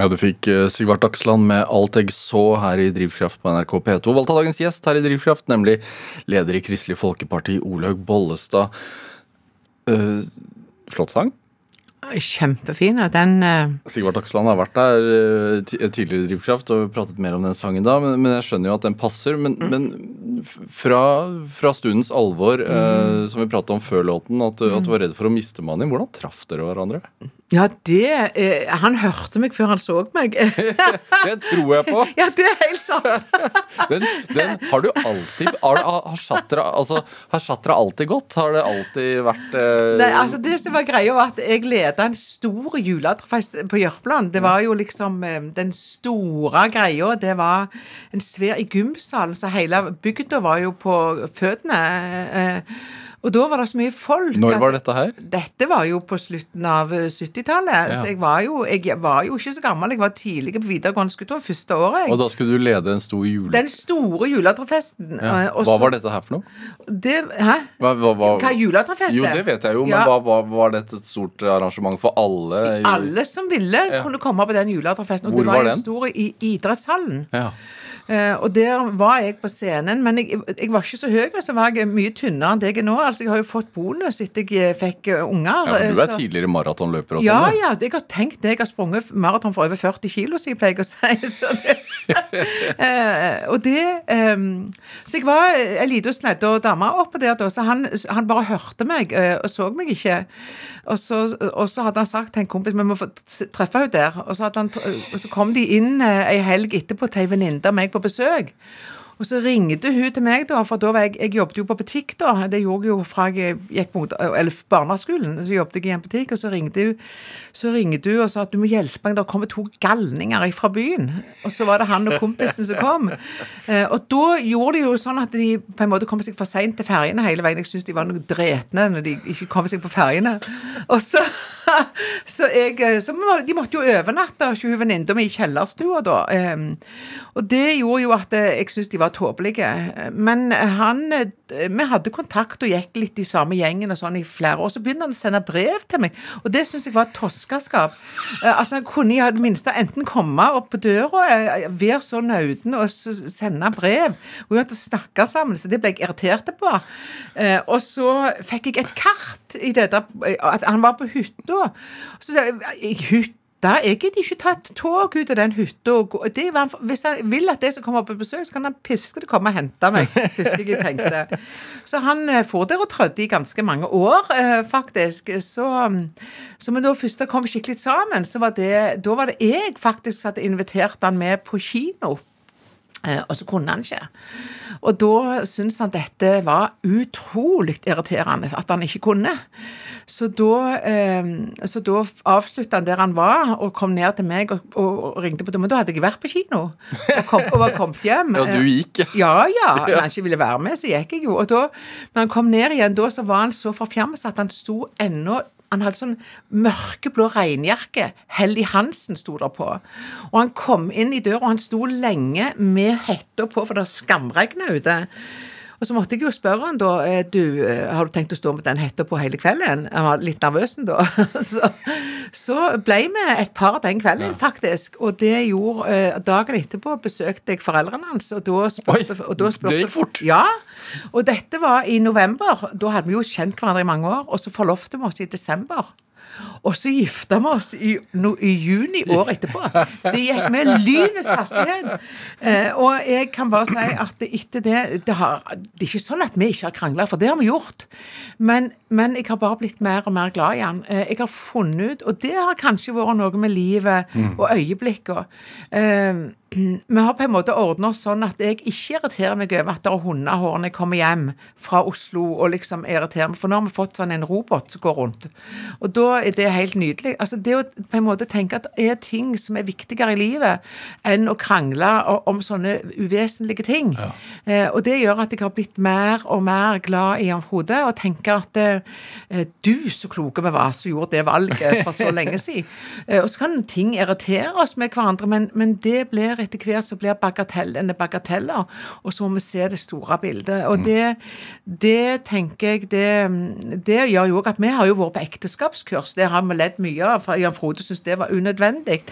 Ja, Du fikk eh, Sigvart Aksland med Alt jeg så her i Drivkraft på NRK P2. Valgt av dagens gjest her i Drivkraft, nemlig leder i Kristelig Folkeparti, Olaug Bollestad. Uh, flott sang. Kjempefin. Den uh... Sigvart Aksland har vært der uh, tidligere i Drivkraft og pratet mer om den sangen da, men, men jeg skjønner jo at den passer. Men, men fra, fra stundens alvor, eh, som vi pratet om før låten, at, at du var redd for å miste mannen din, hvordan traff dere hverandre? Ja, det eh, Han hørte meg før han så meg. Det tror jeg på! ja, det er helt sant. Den, den har du alltid Har, har Shatra altså, alltid gått? Har det alltid vært eh, Nei, altså Det som var greia, var at jeg leda en stor juletrefest på Jørpeland. Det var jo liksom eh, den store greia. Det var en svær i gymsalen, så hele bygda var jo på føttene. eh, Og da var det så mye folk. Når var dette her? Dette var jo på slutten av eh, 70-tallet. Ja. Så jeg var, jo, jeg var jo ikke så gammel. Jeg var tidlig på videregående skole. Første året. Og da skulle du lede en stor jule... Den store juletrefesten. ja. eh, Hva så- var dette her for noe? Det, hæ? Hva, hva, hva, Hva er juletrefest? jo, det vet jeg jo, men Ja. hva, var dette et stort arrangement for alle? Alle som ville, kunne komme på den juletrefesten. Og Hvor det var, var den? stor i idrettshallen. Ja. Eh, og der var jeg på scenen, men jeg, jeg var ikke så høy, og så var jeg mye tynnere enn det jeg er nå. Altså, jeg har jo fått bonus etter jeg eh, fikk eh, unger. ja, for du er så- tidligere maratonløper og Ja, sånn? du. ja. Jeg har tenkt det. Jeg har sprunget maraton for over 40 kilo, som jeg pleier å si. Så, det, og det eh, Så jeg var ei lita snedde dame oppå der, da, så han, han bare hørte meg og så meg ikke. Og så, og så hadde han sagt til en kompis vi må treffe henne der. Og så, han, og så kom de inn ei helg etterpå til ei venninne av meg på besøk. Og så ringte hun til meg, da, for da var jeg, jeg jobbet jo på butikk da. Det gjorde jeg jo fra jeg gikk på eller barneskolen. Så jobbet jeg i en butikk, og så ringte hun så ringte hun og sa at du må hjelpe meg, det kommer to galninger fra byen. Og så var det han og kompisen som kom. Eh, og da gjorde de jo sånn at de på en måte kom seg for seint til ferjene hele veien. Jeg syntes de var noe dretne når de ikke kom seg på ferjene. Og så så, jeg, eh, så de måtte jo overnatte hos hun venninna mi i kjellerstua da. Og det gjorde jo at eh, jeg syntes de var tåpelige. Men han Vi hadde kontakt og gikk litt i samme gjengen og sånn i flere år. Så begynte han å sende brev til meg, og det syns jeg var toskeskap. Eh, altså, han kunne i det minste enten komme opp på døra, eh, være så nøden og sende brev. Og vi måtte snakke sammen, så det ble jeg irritert på. Eh, og så fikk jeg et kart i det der, at han var på hytta. Så sa jeg «Jeg, har gidder ikke tatt tog ut av den hytta. Det hvis han vil at jeg skal komme på besøk, så kan han piske det komme og hente meg. husker jeg tenkte. Så han får for der og trødde i ganske mange år, eh, faktisk. Så, mm, så men da først kom skikkelig sammen, så var det, da var det jeg faktisk som hadde invitert han med på kino. Eh, og så kunne han ikke. Og da syntes han dette var utrolig irriterende, at han ikke kunne. Så da, eh, så da avslutta han der han var, og kom ned til meg og, og ringte på Men da hadde jeg vært på kino og, kom, og var kommet hjem. Ja, du gikk, ja. Ja, ja. Når han ikke ville være med, så gikk jeg jo. Og da når han kom ned igjen, da så var han så forfjamsa at han sto ennå han hadde sånn mørkeblå regnjakke. Helly Hansen sto der på. Og han kom inn i døra, og han sto lenge med hetta på, for det skamregna ute. Og så måtte jeg jo spørre han da eh, du, eh, har du tenkt å stå med den hetta på hele kvelden. Han var litt nervøs da. Så, så ble vi et par den kvelden, faktisk. Og det gjorde eh, Dagen etterpå besøkte jeg foreldrene hans, og da spurte, Oi, og da spurte det gikk fort. Ja. Og dette var i november. Da hadde vi jo kjent hverandre i mange år. Og så forlovte vi oss i desember. Og så gifta vi oss i, no, i juni året etterpå. Det gikk med lynets hastighet. Eh, og jeg kan bare si at etter det det, har, det er ikke sånn at vi ikke har krangla, for det har vi gjort. Men, men jeg har bare blitt mer og mer glad i han. Eh, jeg har funnet ut, og det har kanskje vært noe med livet og øyeblikkene. Eh, vi har på en måte ordna oss sånn at jeg ikke irriterer meg over at det er hundehår når jeg kommer hjem fra Oslo og liksom irriterer meg, for nå har vi fått sånn en robot som går rundt. Og da er det helt nydelig. Altså Det å på en måte tenke at det er ting som er viktigere i livet enn å krangle om sånne uvesentlige ting. Ja. og det gjør at jeg har blitt mer og mer glad i Jan Frode, og tenker at eh, du, så kloke vi var som gjorde det valget for så lenge siden. Eh, og så kan ting irritere oss med hverandre, men, men det blir etter hvert så blir bagatellene bagateller, og så må vi se det store bildet. Og det, det tenker jeg det, det gjør jo òg at vi har jo vært på ekteskapskurs. Det har vi ledd mye av. for Jan Frode syntes det var unødvendig.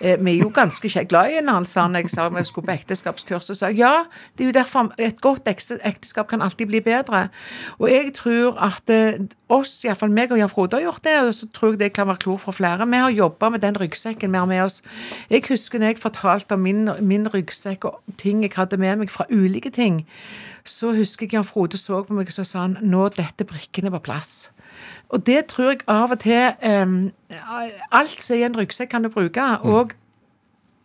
Eh, vi er jo ganske glad i hverandre, sa han. Jeg sa vi skulle på ekteskapskurs. Og sa ja, det er jo derfor et godt ekteskap kan alltid bli bedre. Og jeg tror at eh, oss, iallfall meg og Jan Frode har gjort det, og så tror jeg det kan være klokt for flere. Vi har jobba med den ryggsekken vi har med oss. Jeg husker når jeg fortalte om min, min ryggsekk og ting jeg hadde med meg fra ulike ting, så husker jeg Jan Frode så på meg og så sa han, nå dette brikkene på plass. Og det tror jeg av og til um, Alt som er i en ryggsekk, kan du bruke. Og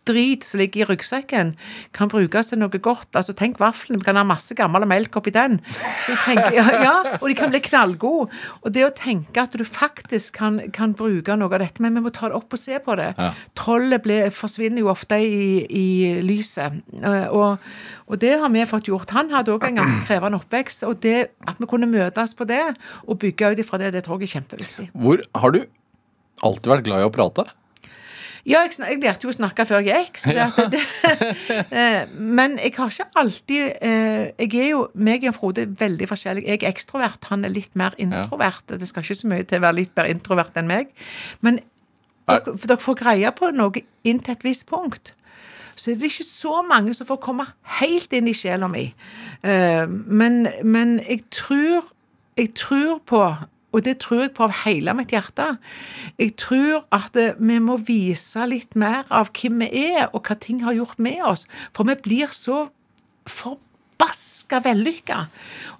drit som ligger i ryggsekken, kan brukes til noe godt. Altså, Tenk vaflene. Vi kan ha masse gammel melk oppi den. Så tenker, ja, ja, Og de kan bli knallgode. Og det å tenke at du faktisk kan, kan bruke noe av dette, men vi må ta det opp og se på det. Ja. Trollet ble, forsvinner jo ofte i, i lyset. Eh, Og, og det har vi fått gjort. Han hadde òg en ganske krevende oppvekst, og det at vi kunne møtes på det og bygge ut ifra det, det tror jeg er kjempeviktig. Hvor har du alltid vært glad i å prate? Ja, jeg, jeg lærte jo å snakke før jeg gikk. Så det, det, eh, men jeg har ikke alltid eh, Jeg er jo meg og Frode er veldig forskjellig. Jeg er ekstrovert, han er litt mer introvert. Det skal ikke så mye til å være litt mer introvert enn meg. Men Er- dere, dere får greie på noe inn til et visst punkt. Så det er det ikke så mange som får komme helt inn i sjela mi. Eh, men, men jeg tror Jeg tror på og det tror jeg på av hele mitt hjerte. Jeg tror at eh, vi må vise litt mer av hvem vi er, og hva ting har gjort med oss. For vi blir så forbaska vellykka.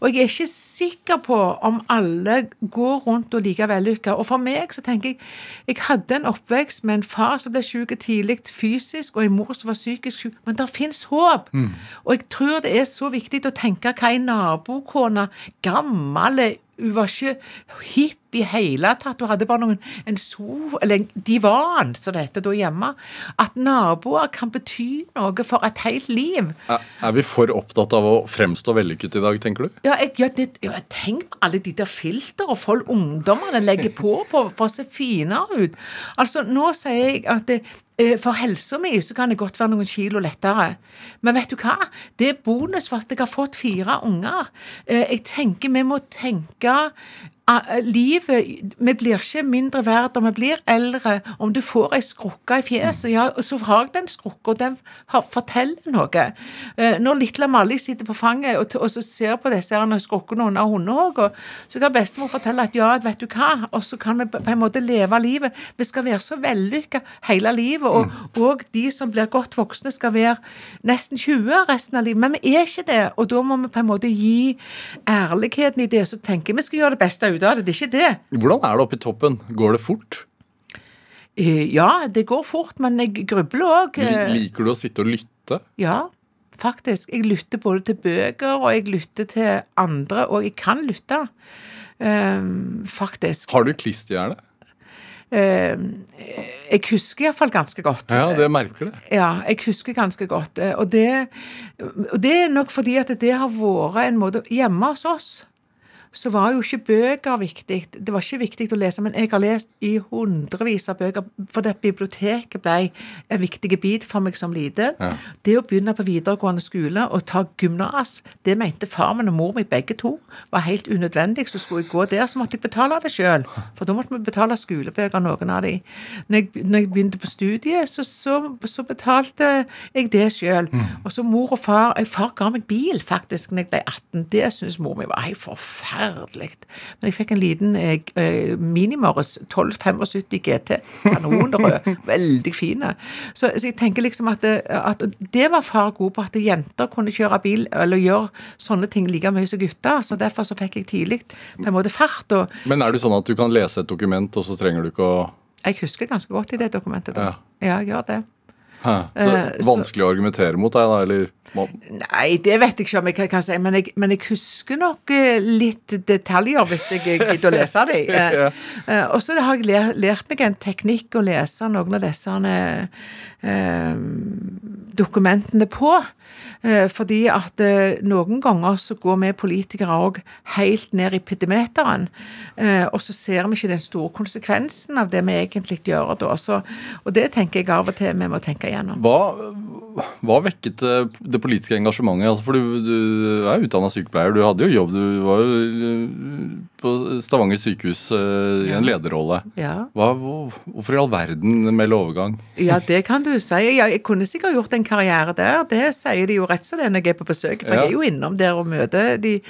Og jeg er ikke sikker på om alle går rundt og liker vellykka. Og for meg så tenker jeg Jeg hadde en oppvekst med en far som ble syk tidlig fysisk, og en mor som var psykisk syk. Men det fins håp. Og jeg tror det er så viktig å tenke hva ei nabokone, gammel hun var ikke hipp i hele tatt. Hun hadde bare noen, en so, eller en divan, som det heter da hjemme. At naboer kan bety noe for et helt liv. Er, er vi for opptatt av å fremstå vellykket i dag, tenker du? Ja, jeg, ja, det, ja, tenk på alle de der filter og folk ungdommene legger på, på for å se finere ut. Altså, nå sier jeg at det, eh, for helsa mi så kan det godt være noen kilo lettere. Men vet du hva? Det er bonus for at jeg har fått fire unger. Eh, Jeg tenker vi må tenke Livet Vi blir ikke mindre verdt om vi blir eldre. Om du får ei skrukke i fjeset, ja, så har jeg den skrukka, og den forteller noe. Eh, Når lille Mally sitter på fanget og, og så ser på disse skrukkene under hundehåka, så kan bestemor fortelle at ja, vet du hva, og så kan vi på på en måte leve livet. Vi skal være så vellykka hele livet, og, og de som blir godt voksne, skal være nesten 20 resten av livet. Men vi er ikke det, og da må vi på en måte gi ærligheten i det, så tenker vi skal gjøre det beste ut av det. Det er ikke det. Hvordan er det oppe i toppen? Går det fort? Eh, Ja, det går fort, men jeg grubler òg. Liker du å sitte og lytte? Ja, faktisk. Jeg lytter både til bøker, og jeg lytter til andre, og jeg kan lytte. Um, faktisk. Har du klisterhjerne? Ehm, jeg husker iallfall ganske godt. Ja, det merker det. Ja, jeg husker ganske godt. eh, Og det, og det er nok fordi at det har vært en måte Hjemme hos oss så var jo ikke bøker viktig. Det var ikke viktig å lese, men jeg har lest i hundrevis av bøker, for det biblioteket ble en viktig bit for meg som liten. Ja. Det å begynne på videregående skole og ta gymnas, det mente far min og mor mi begge to var helt unødvendig. Så skulle jeg gå der, så måtte jeg betale det sjøl. For da måtte vi betale skolebøker, noen av de. Når jeg, når jeg begynte på studiet, så, så, så betalte jeg det sjøl. Og så mor og far jeg, Far ga meg bil, faktisk, når jeg ble 18. Det syntes mor mi var helt forferdelig. Men jeg fikk en liten eh, eh, Minimorris 1275 GT. Kanonrød. Veldig fin. Så, så jeg tenker liksom at, det- at det var far god på, at jenter kunne kjøre bil eller gjøre sånne ting like mye som gutter. Så derfor så fikk jeg tidlig på en måte fart. Og Men er det sånn at du kan lese et dokument, og så trenger du ikke å jeg husker ganske godt i det dokumentet. da. Ja. Ja, jeg gjør det. Hæ? Det er Eh, vanskelig å argumentere mot deg, da? Eller Nei, det vet jeg ikke om jeg kan, si, men jeg, men jeg husker nok eh, litt detaljer hvis jeg gidder å lese dem. Ja. Eh, og så har jeg lært, lært meg en teknikk å lese noen av disse eh, eh, dokumentene på. Eh, fordi at eh, noen ganger så går vi politikere òg helt ned i pedimeteren. Eh, og så ser vi ikke den store konsekvensen av det vi egentlig gjør da. Så, og det tenker jeg av og til vi må tenke igjennom. Hva, hva vekket det, politiske engasjementet? Altså, for du, du er utdanna sykepleier, du hadde jo jobb, du var jo eh, på Stavanger sykehus eh, i en lederrolle. Ja. Hva, hvorfor i all verden melde overgang? Ja, det kan du si. Jeg kunne sikkert gjort en karriere der. Det sier de jo rett som det er når jeg er på besøk. For Ja. jeg er jo innom der og møter de,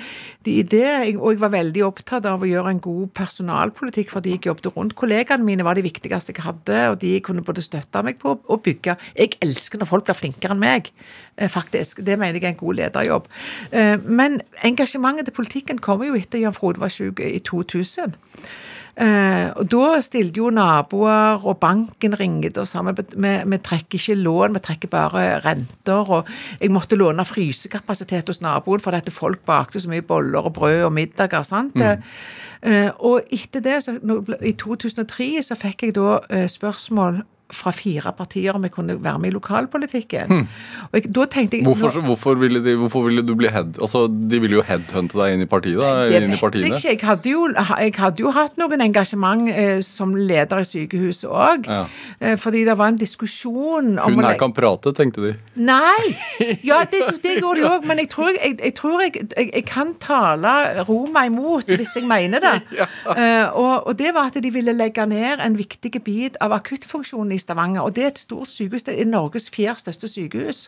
de det. Og jeg var veldig opptatt av å gjøre en god personalpolitikk for de jeg jobbet rundt. Kollegaene mine var de viktigste jeg hadde, og de kunne både støtte meg på og bygge. Jeg elsker når folk blir flinkere enn meg, eh, faktisk. Det mener jeg er en god lederjobb. Eh, Men engasjementet til politikken kommer jo etter Jan Frode var i 2000. Eh, og Da stilte jo naboer, og banken ringte og sa vi, vi, vi trekker ikke lån, vi trekker bare renter. Og jeg måtte låne frysekapasitet hos naboen fordi at folk bakte så mye boller og brød og middager. sant? Eh, og etter det, så, i 2003, så fikk jeg da eh, spørsmål fra fire partier om jeg kunne være med i lokalpolitikken. Og jeg, da tenkte jeg Hvorfor, nå- hvorfor, ville de, hvorfor ville du bli head... Altså, De ville jo headhunte deg inn i partiet, da? Det inn i vet jeg ikke. Jeg hadde jo, jeg hadde jo hatt noen engasjement eh, som leder i sykehuset òg. Ja. Eh, fordi det var en diskusjon om Hun her kan prate, tenkte de. Nei! Ja, det, det gjorde de òg, men jeg tror jeg, jeg, tror kan tale ro meg imot hvis jeg mener det. Eh, og, og det var at de ville legge ned en viktig bit av akuttfunksjonen i Stavanger. Og det er et stort sykehus. Det er Norges fjerde største sykehus.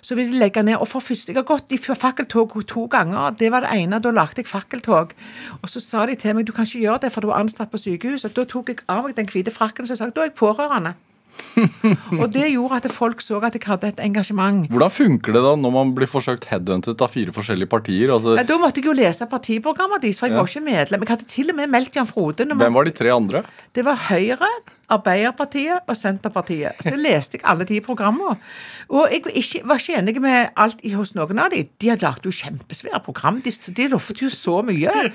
Så vil de legge ned. Og for første Jeg har gått i fakkeltog to ganger. Det var det ene. Da lagde jeg fakkeltog. Og så sa de til meg du kan ikke gjøre det, for du er ansatt på sykehuset. Da tok jeg av meg den hvite frakken og sa da er jeg pårørende. og det gjorde at folk så at jeg hadde et engasjement. Hvordan funker det da når man blir forsøkt headhuntet av fire forskjellige partier? Altså, Da måtte jeg jo lese partiprogrammet deres, for jeg Ja. var ikke medlem. Jeg hadde til og med meldt Jan Frode. Når man, hvem var de tre andre? Det var Høyre, Arbeiderpartiet og Senterpartiet. Så leste jeg alle de programmene. Og jeg var ikke, var ikke enig med alt i- hos noen av de. De hadde lagd jo kjempesvære program. De, de lovte jo så mye.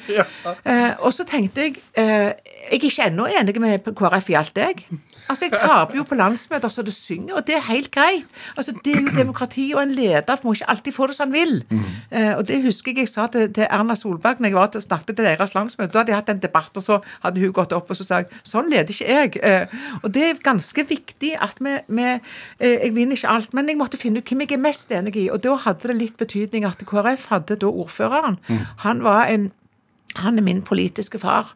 Eh, og så tenkte jeg eh, Jeg er ikke ennå enig med KrF i alt, jeg. Altså, Jeg taper jo på landsmøter så det synger, og det er helt greit. Altså, Det er jo demokrati, og en leder må ikke alltid få det som han vil. Eh, og det husker jeg jeg sa til, til Erna Solberg når jeg var til, snakket til deres landsmøte. Da hadde jeg hatt en debatt, og så hadde hun gått opp og så sa jeg, sånn leder ikke jeg. Og det er ganske viktig at vi, vi eh, Jeg vinner ikke alt, men jeg måtte finne ut hvem jeg er mest enig i. Og da hadde det litt betydning at KrF hadde da ordføreren. Han var en han er min politiske far.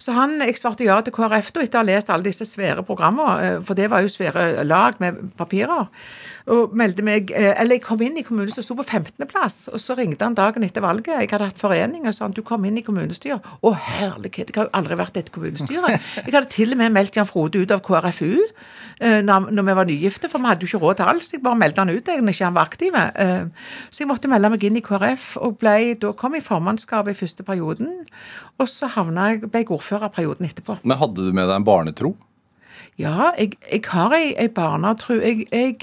Så han, jeg svarte ja til KrF da, etter å ha lest alle disse svære programmene, eh, for det var jo svære lag med papirer. Og meldte meg, eh, eller Jeg kom inn i kommunestyret, sto på 15.-plass, og så ringte han dagen etter valget. Jeg hadde hatt forening og sa han, du kom inn i kommunestyret. Å herlighet, jeg har jo aldri vært i et kommunestyre. Jeg hadde til og med meldt Jan Frode ut av KrFU eh, når, vi var nygifte, for vi hadde jo ikke råd til alt. Jeg bare meldte han ut jeg, når ikke han var aktiv. Eh, Så jeg måtte melde meg inn i KrF, og ble, da kom jeg i formannskapet i første perioden. Og så havna jeg, ble jeg ordfører perioden etterpå. Men hadde du med deg en barnetro? Ja, jeg, jeg har ei, ei barnetro. Jeg, jeg,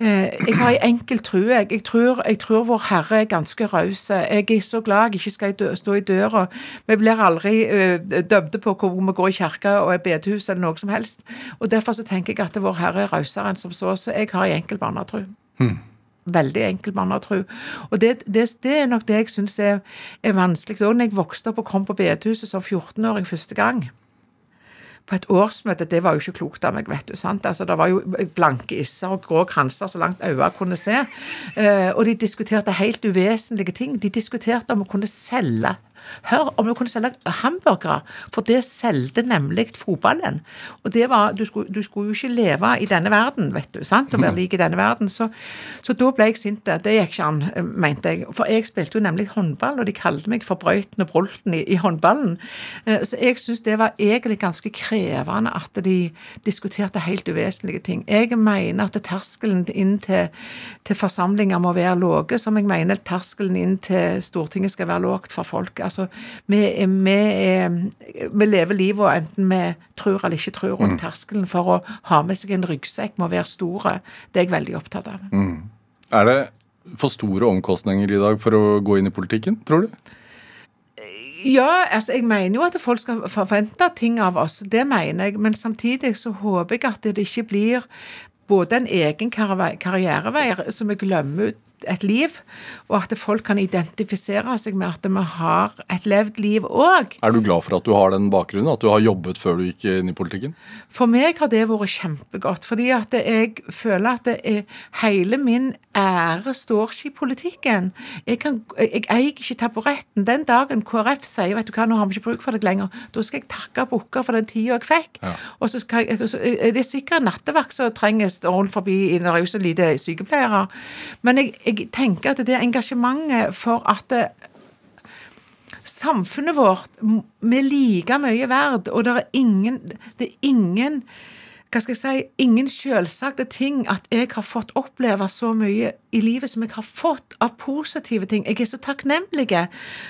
eh, jeg har ei enkel tro. Jeg, tror, jeg tror Vår Herre er ganske raus. Jeg er så glad jeg ikke skal dø, stå i døra. Vi blir aldri uh, dømte på hvor vi går i kirka og er bedehus eller noe som helst. Og Derfor så tenker jeg at Vår Herre er rausere enn som så. Så jeg har ei enkel barnetro. Veldig enkel barnetro. Og det, det, det er nok det jeg syns er, er vanskelig. Da jeg vokste opp og kom på bedehuset som 14-åring første gang på et årsmøte, det var jo ikke klokt av meg, vet du. sant? Altså, Det var jo blanke isser og grå kranser så langt øynene kunne se. Eh, og de diskuterte helt uvesentlige ting. De diskuterte om å kunne selge Hør, om du kunne selge hamburgere, for det solgte nemlig fotballen. Og det var, du skulle, du skulle jo ikke leve i denne verden, vet du, sant, og være lik i denne verden. Så, så da ble jeg sint. Det gikk ikke an, mente jeg. For jeg spilte jo nemlig håndball, og de kalte meg for Brøyten og Brolten i, i håndballen. Eh, Så jeg syns det var egentlig ganske krevende at de diskuterte helt uvesentlige ting. Jeg mener at terskelen inn til, til forsamlinger må være lave, som jeg mener terskelen inn til Stortinget skal være lågt for folk. Altså, vi, vi, vi lever livet enten vi tror eller ikke tror, og terskelen for å ha med seg en ryggsekk må være store. Det er jeg veldig opptatt av. Er det for store omkostninger i dag for å gå inn i politikken, tror du? Ja, altså jeg mener jo at folk skal forvente ting av oss, det mener jeg. Men samtidig så håper jeg at det ikke blir både en egen karriere- karrierevei som vi glemmer ut et liv, og at folk kan identifisere seg med at vi har et levd liv òg. Er du glad for at du har den bakgrunnen, at du har jobbet før du gikk inn i politikken? For meg har det vært kjempegodt, fordi at jeg føler at det er, hele min ære står ikke i politikken. Jeg, kan, jeg eier ikke taburetten. Den dagen KrF sier vet du hva, nå har vi ikke bruk for deg lenger, da skal jeg takke bukker for den tida jeg fikk. Ja. Og så skal jeg, så er det sikkert nattevakt som trenges rundt forbi i når det er så lite sykepleiere. Men jeg, jeg tenker at det engasjementet for at det, samfunnet vårt vi er like mye verd, og det er ingen, det er ingen hva skal jeg si, ingen selvsagte ting at jeg har fått oppleve så mye i livet som jeg har fått av positive ting. Jeg er så takknemlig.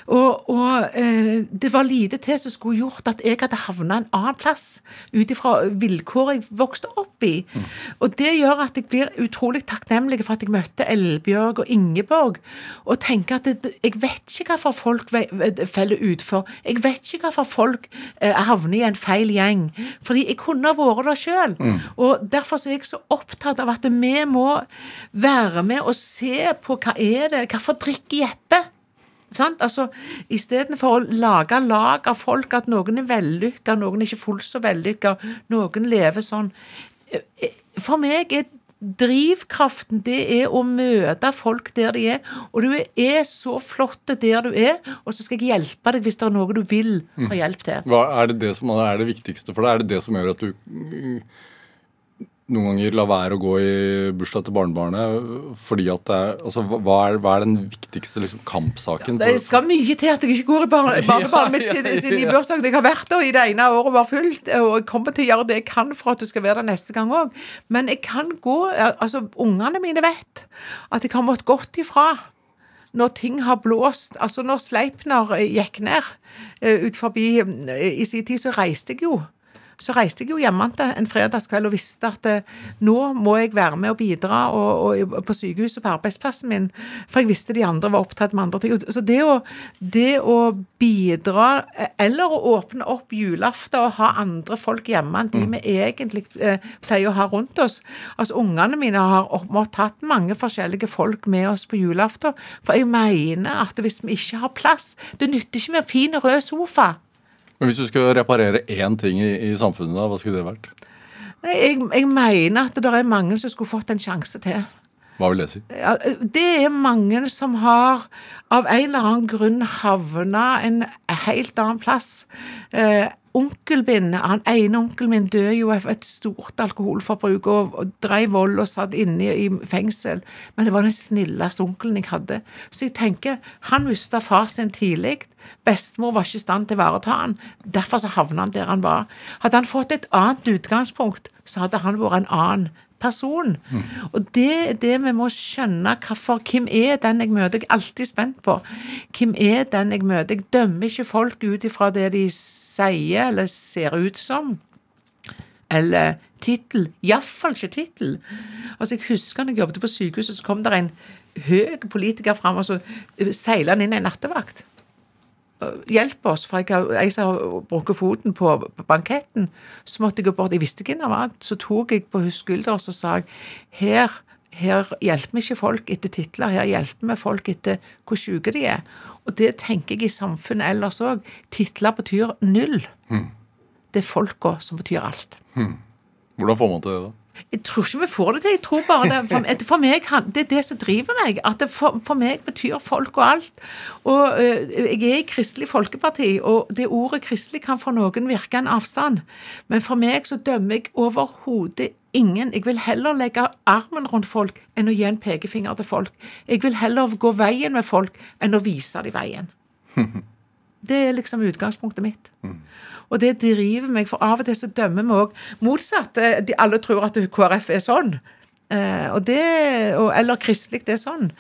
Og, og eh, det var lite til som skulle gjort at jeg hadde havna en annen plass ut ifra vilkår jeg vokste opp i. Og det gjør at jeg blir utrolig takknemlig for at jeg møtte Elbjørg og Ingeborg, og tenker at det, jeg vet ikke hvorfor folk faller utfor. Jeg vet ikke hvorfor folk eh, havner i en feil gjeng. Fordi jeg kunne vært der sjøl. Og derfor er jeg så opptatt av at vi må være med og se på hva er det Hvorfor drikker Jeppe? Sant? Altså, Istedenfor å lage lag av folk, at noen er vellykka, noen er ikke fullt så vellykka, noen lever sånn. Eh, For meg er drivkraften det er å møte folk der de er. Og du er så flott der du er, og så skal jeg hjelpe deg hvis det er noe du vil ha hjelp til. Hva er det det som er det viktigste for deg? Er det det som gjør at du mm, noen ganger la være å gå i bursdag til barnebarnet fordi at det er Altså, hva er, hva er den viktigste liksom, kampsaken? Det skal mye til at jeg ikke går i barne, barnebarnet mitt siden, siden i bursdagen. Jeg har vært der i det ene året var fullt, og jeg kommer til å gjøre det jeg kan for at du skal være der neste gang òg. Men jeg kan gå Altså, ungene mine vet at jeg har måttet gått ifra når ting har blåst. Altså, når Sleipner eh, gikk ned eh, ut forbi eh, i sin tid, så reiste jeg jo. Så reiste jeg jo hjemmefra en fredagskveld og visste at eh, nå må jeg være med og bidra og, og, på sykehuset og på arbeidsplassen min, for jeg visste de andre var opptatt med andre ting. Så det å, det å bidra, eh, eller å åpne opp julaften og ha andre folk hjemme enn de vi egentlig eh, pleier å ha rundt oss Altså, Ungene mine har måttet hatt mange forskjellige folk med oss på julaften, for jeg mener at hvis vi ikke har plass Det nytter ikke med en fin, rød sofa. Men Hvis du skulle reparere én ting i, i samfunnet, da, hva skulle det vært? Nei, jeg, jeg mener at det er mange som skulle fått en sjanse til. Hva vil det si? Det er mange som har av en eller annen grunn havna en helt annen plass. Eh, Onkelen min, han ene onkelen min døde jo av et stort alkoholforbruk og, og drev vold og satt inne i, i fengsel. Men det var den snilleste onkelen jeg hadde. Så jeg tenker, han mista far sin tidlig. Bestemor var ikke i stand til å ivareta han. Derfor så havna han der han var. Hadde han fått et annet utgangspunkt, så hadde han vært en annen person. Mm. Og det er det vi må skjønne. Hvorfor, hvem er den jeg møter? Jeg er alltid spent på. Hvem er den jeg møter? Jeg dømmer ikke folk ut ifra det de sier eller ser ut som. Eller tittel. Iallfall ikke tittel. Altså, jeg husker når jeg jobbet på sykehuset, så kom det en høy politiker fram og så seilte han inn en nattevakt hjelp oss, for jeg, jeg som har brukket foten på banketten, så måtte jeg gå bort. Jeg visste ikke hvem annet. var. Så tok jeg på hennes skulder og så sa jeg, her, her hjelper vi ikke folk etter titler, her hjelper vi folk etter hvor syke de er. Og det tenker jeg i samfunnet ellers òg. Titler betyr null. Mm. Det er folka som betyr alt. Mm. Hvordan får man til det, da? Jeg tror ikke vi får det til. Jeg tror bare det, for, for meg, Det er det som driver meg. At for, for, meg betyr folk og alt. Og uh, Jeg er i Kristelig Folkeparti, og det ordet kristelig kan for noen virke en avstand. Men for meg så dømmer jeg overhodet ingen. Jeg vil heller legge armen rundt folk enn å gi en pekefinger til folk. Jeg vil heller gå veien med folk enn å vise dem veien. Det er liksom utgangspunktet mitt. Mm. Og det driver meg, for av og til så dømmer vi òg motsatt. Eh, de, alle tror at KrF er sånn. Eh, og det, og, eller kristelig, det er sånn.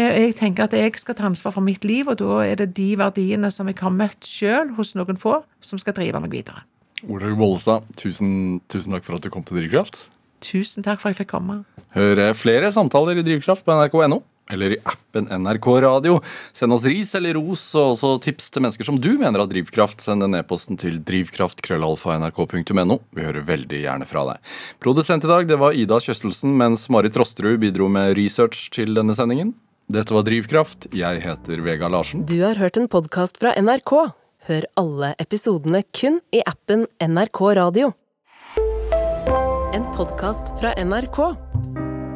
Eh, jeg tenker at jeg skal ta ansvar for mitt liv, og da er det de verdiene som jeg har møtt sjøl hos noen få, som skal drive meg videre. Olaug Bollestad, tusen, tusen takk for at du kom til Drivkraft. Tusen takk for at jeg fikk komme. Hør flere samtaler i Drivkraft på nrk.no eller i appen NRK Radio. Send oss ris eller ros, og også tips til mennesker som du mener har drivkraft. Send en e-posten til drivkraft.krøllalfa.nrk.no. Vi hører veldig gjerne fra deg. Produsent i dag det var Ida Kjøstelsen, mens Marit Rosterud bidro med research til denne sendingen. Dette var Drivkraft. Jeg heter Vega Larsen. Du har hørt en podkast fra NRK. Hør alle episodene kun i appen NRK Radio. En podkast fra NRK.